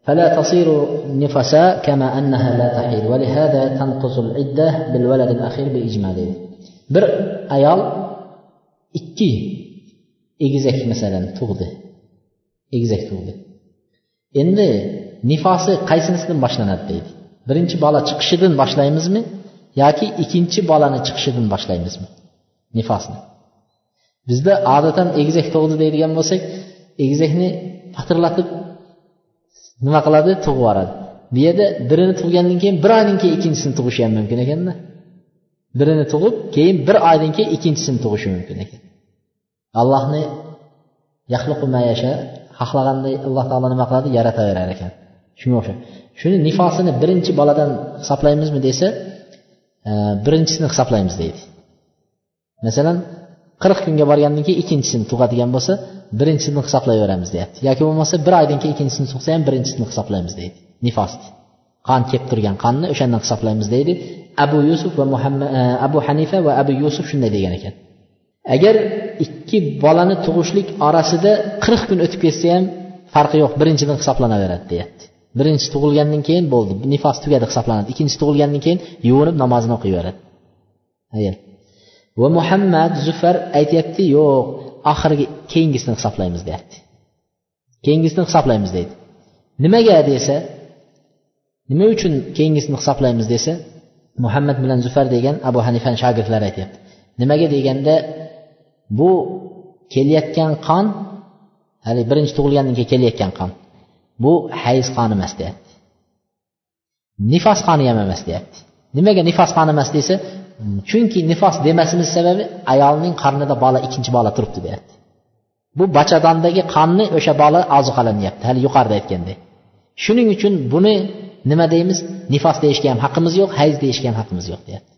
Speaker 2: فلا تصير نفساء كما أنها لا تحيض ولهذا تنقص العدة بالولد الأخير بإجماله بر أيال ikki egizak masalan tug'di. Egizak tug'di. Endi nifosi qaysinisidan boshlanadi deydi. Birinchi bola chiqishidan boshlaymizmi yoki ikkinchi bolani chiqishidan boshlaymizmi nifosni? Bizda odatan egizak tug'di deydigan bo'lsak egizakni patirlatib nima qiladi? Tug'ib yuboradi. Bu yerda birini tug'gandan keyin bir oydan keyin ikkinchisini tug'ishi ham mumkin ekanda. Birini tug'ib keyin bir oydan keyin ikkinchisini tug'ishi mumkin ekan. Allohni yasha xohlaganday alloh taolo nima qiladi? Yarataverar ekan. Shunga o'xshab shuni nifosini birinchi boladan hisoblaymizmi desa e, birinchisini hisoblaymiz deydi. Masalan qirq kunga borgandan keyin ikkinchisini tug'adigan bo'lsa birinchisini hisoblayveramiz deyapti. Yoki bo'lmasa bir oydan keyin ikkinchisini tug'sa ham birinchisini hisoblaymiz deydi. Nifosni qon kelib turgan qonni o'shandan hisoblaymiz deydi. Abu yusuf va muhammad e, abu hanifa va abu yusuf shunday degan ekan. Agar ikki bolani tug'ishlik orasida qirq kun o'tib ketsa ham farqi yo'q birinchidan hisoblanaveradi deyapti. Birinchi tug'ilgandan keyin bo'ldi nifos tugadi hisoblanadi. Ikkinchi tug'ilgandan keyin yuvinib namozini o'qiyveradi. Ayol va muhammad zufar aytyapti yo'q oxirgi keyingisini hisoblaymiz deyapti. Keyingisini hisoblaymiz deydi. Nimaga desa nima uchun keyingisini hisoblaymiz desa muhammad bilan zufar degan abu hanifani shogirdlari aytyapti. Nimaga deganda bu kelayotgan qon haligi birinchi tug'ilgandan keyin kelayotgan qon. Bu hayz qoni emas deyapti. Nifos qoni ham emas deyapti. Nimaga nifos qoni emas desa chunki nifos demasimiz sababi ayolning qornida bola ikkinchi bola turibdi deyapti. Bu bachadondagi qonni o'sha bola oziqalanyapti hali yuqorida aytgandek. Shuning uchun buni nima deymiz? Nifos deyishga ham haqqimiz yo'q hayz deyishga ham haqqimiz yo'q deyapti.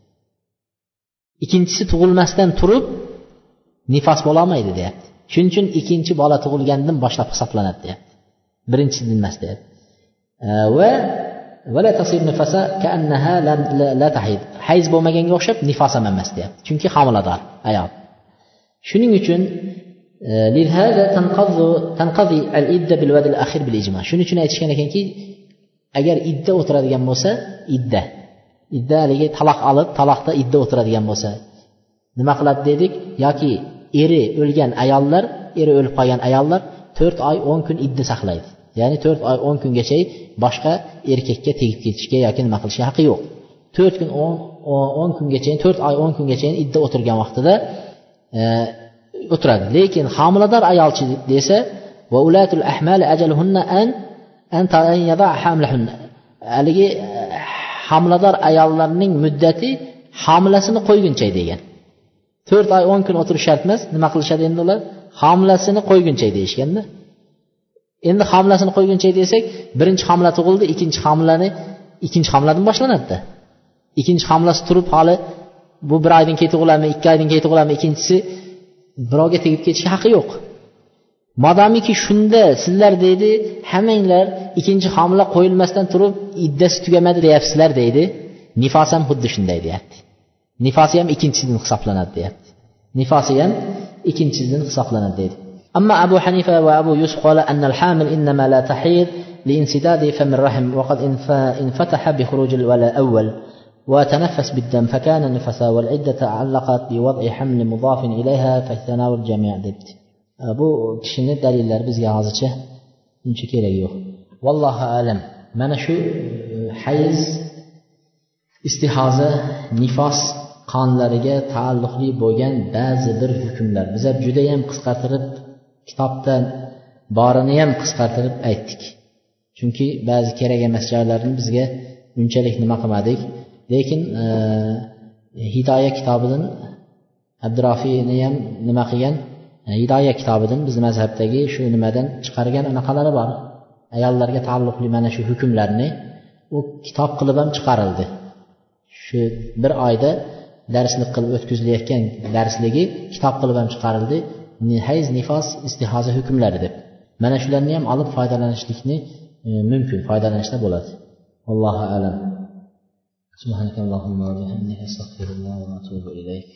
Speaker 2: Ikkinchisi tug'ilmasdan turib nifos bo'lolmaydi deyapti. Shuning uchun ikkinchi bola tug'ilgandan boshlab hisoblanadi deyapti. Birinchisidan emas deyapti. Va hayz bo'lmaganga o'xshab nifos ham emas deyapti. Chunki homilador ayol. Shuning uchun e, shuning uchun aytishgan ekanki agar idda o'tiradigan bo'lsa idda. Idda haligi taloq olib taloqda idda o'tiradigan bo'lsa. Nima qiladi dedik? Yoki eri o'lgan ayollar eri o'lib qolgan ayollar to'rt oy o'n kun idda saqlaydi. Ya'ni to'rt oy o'n kungacha boshqa erkakka tegib ketishga yoki nima qilishga haqqi yo'q. To'rt kun o'n kungacha to'rt oy o'n kungacha idda o'tirgan vaqtida e, o'tiradi. Lekin homilador ayolchi desa va ulatul ahmali ajaluhunna an haligi e, homilador ayollarning muddati homilasini qo'yguncha degan. To'rt oy o'n kun o'tirish shart emas nima qilishadi endi ular? Homilasini qo'yguncha deyishganda. Endi homilasini qo'yguncha desak birinchi homila tug'ildi ikkinchi homilani ikkinchi homiladan boshlanadida. Ikkinchi homilasi turib hali bu bir oydan keyin tug'iladimi ikki oydan keyin tug'iladimi ikkinchisi birovga tegib ketishga haqqi yo'q. Modomiki shunda sizlar deydi hammanglar ikkinchi homila qo'yilmasdan turib iddasi tugamadi deyapsizlar deydi. Nifos ham xuddi shunday deyapti. nifosi ham ikkinchi din hisoblanadi deyapti nifosi ham ikkinchi din hisoblanadi deydi قال أن الحامل إنما لا تحيض لانسداد فم الرحم وقد انفتح بخروج الولاء أول وتنفس بالدم فكان النفس والعدة تعلقت بوضع حمل مضاف إليها فتناول جميع الجميع دبت أبو كشنة دليل لربز جهازك من شكير والله أعلم ما شو حيز استحاذة نفاس qonlariga taalluqli bo'lgan ba'zi bir hukmlar. Biza judayam qisqartirib kitobdan borini ham qisqartirib aytdik. Chunki ba'zi kerak emas joylarini bizga unchalik nima qilmadik. Lekin e, hidoya kitobidan abdurofiyni ham nima qilgan? E, hidoya kitobidan bizni mazhabdagi shu nimadan chiqargan anaqalari bor. Ayollarga taalluqli mana shu hukmlarni u kitob qilib ham chiqarildi. Shu bir oyda darslik qilib o'tkazilayotgan darsligi kitob qilib ham chiqarildi hayz nifos istihoza hukmlari deb mana shularni ham olib foydalanishlikni e, mumkin foydalanishda bo'ladi allohu alam سبحانك اللهم وبحمدك استغفر الله واتوب اليك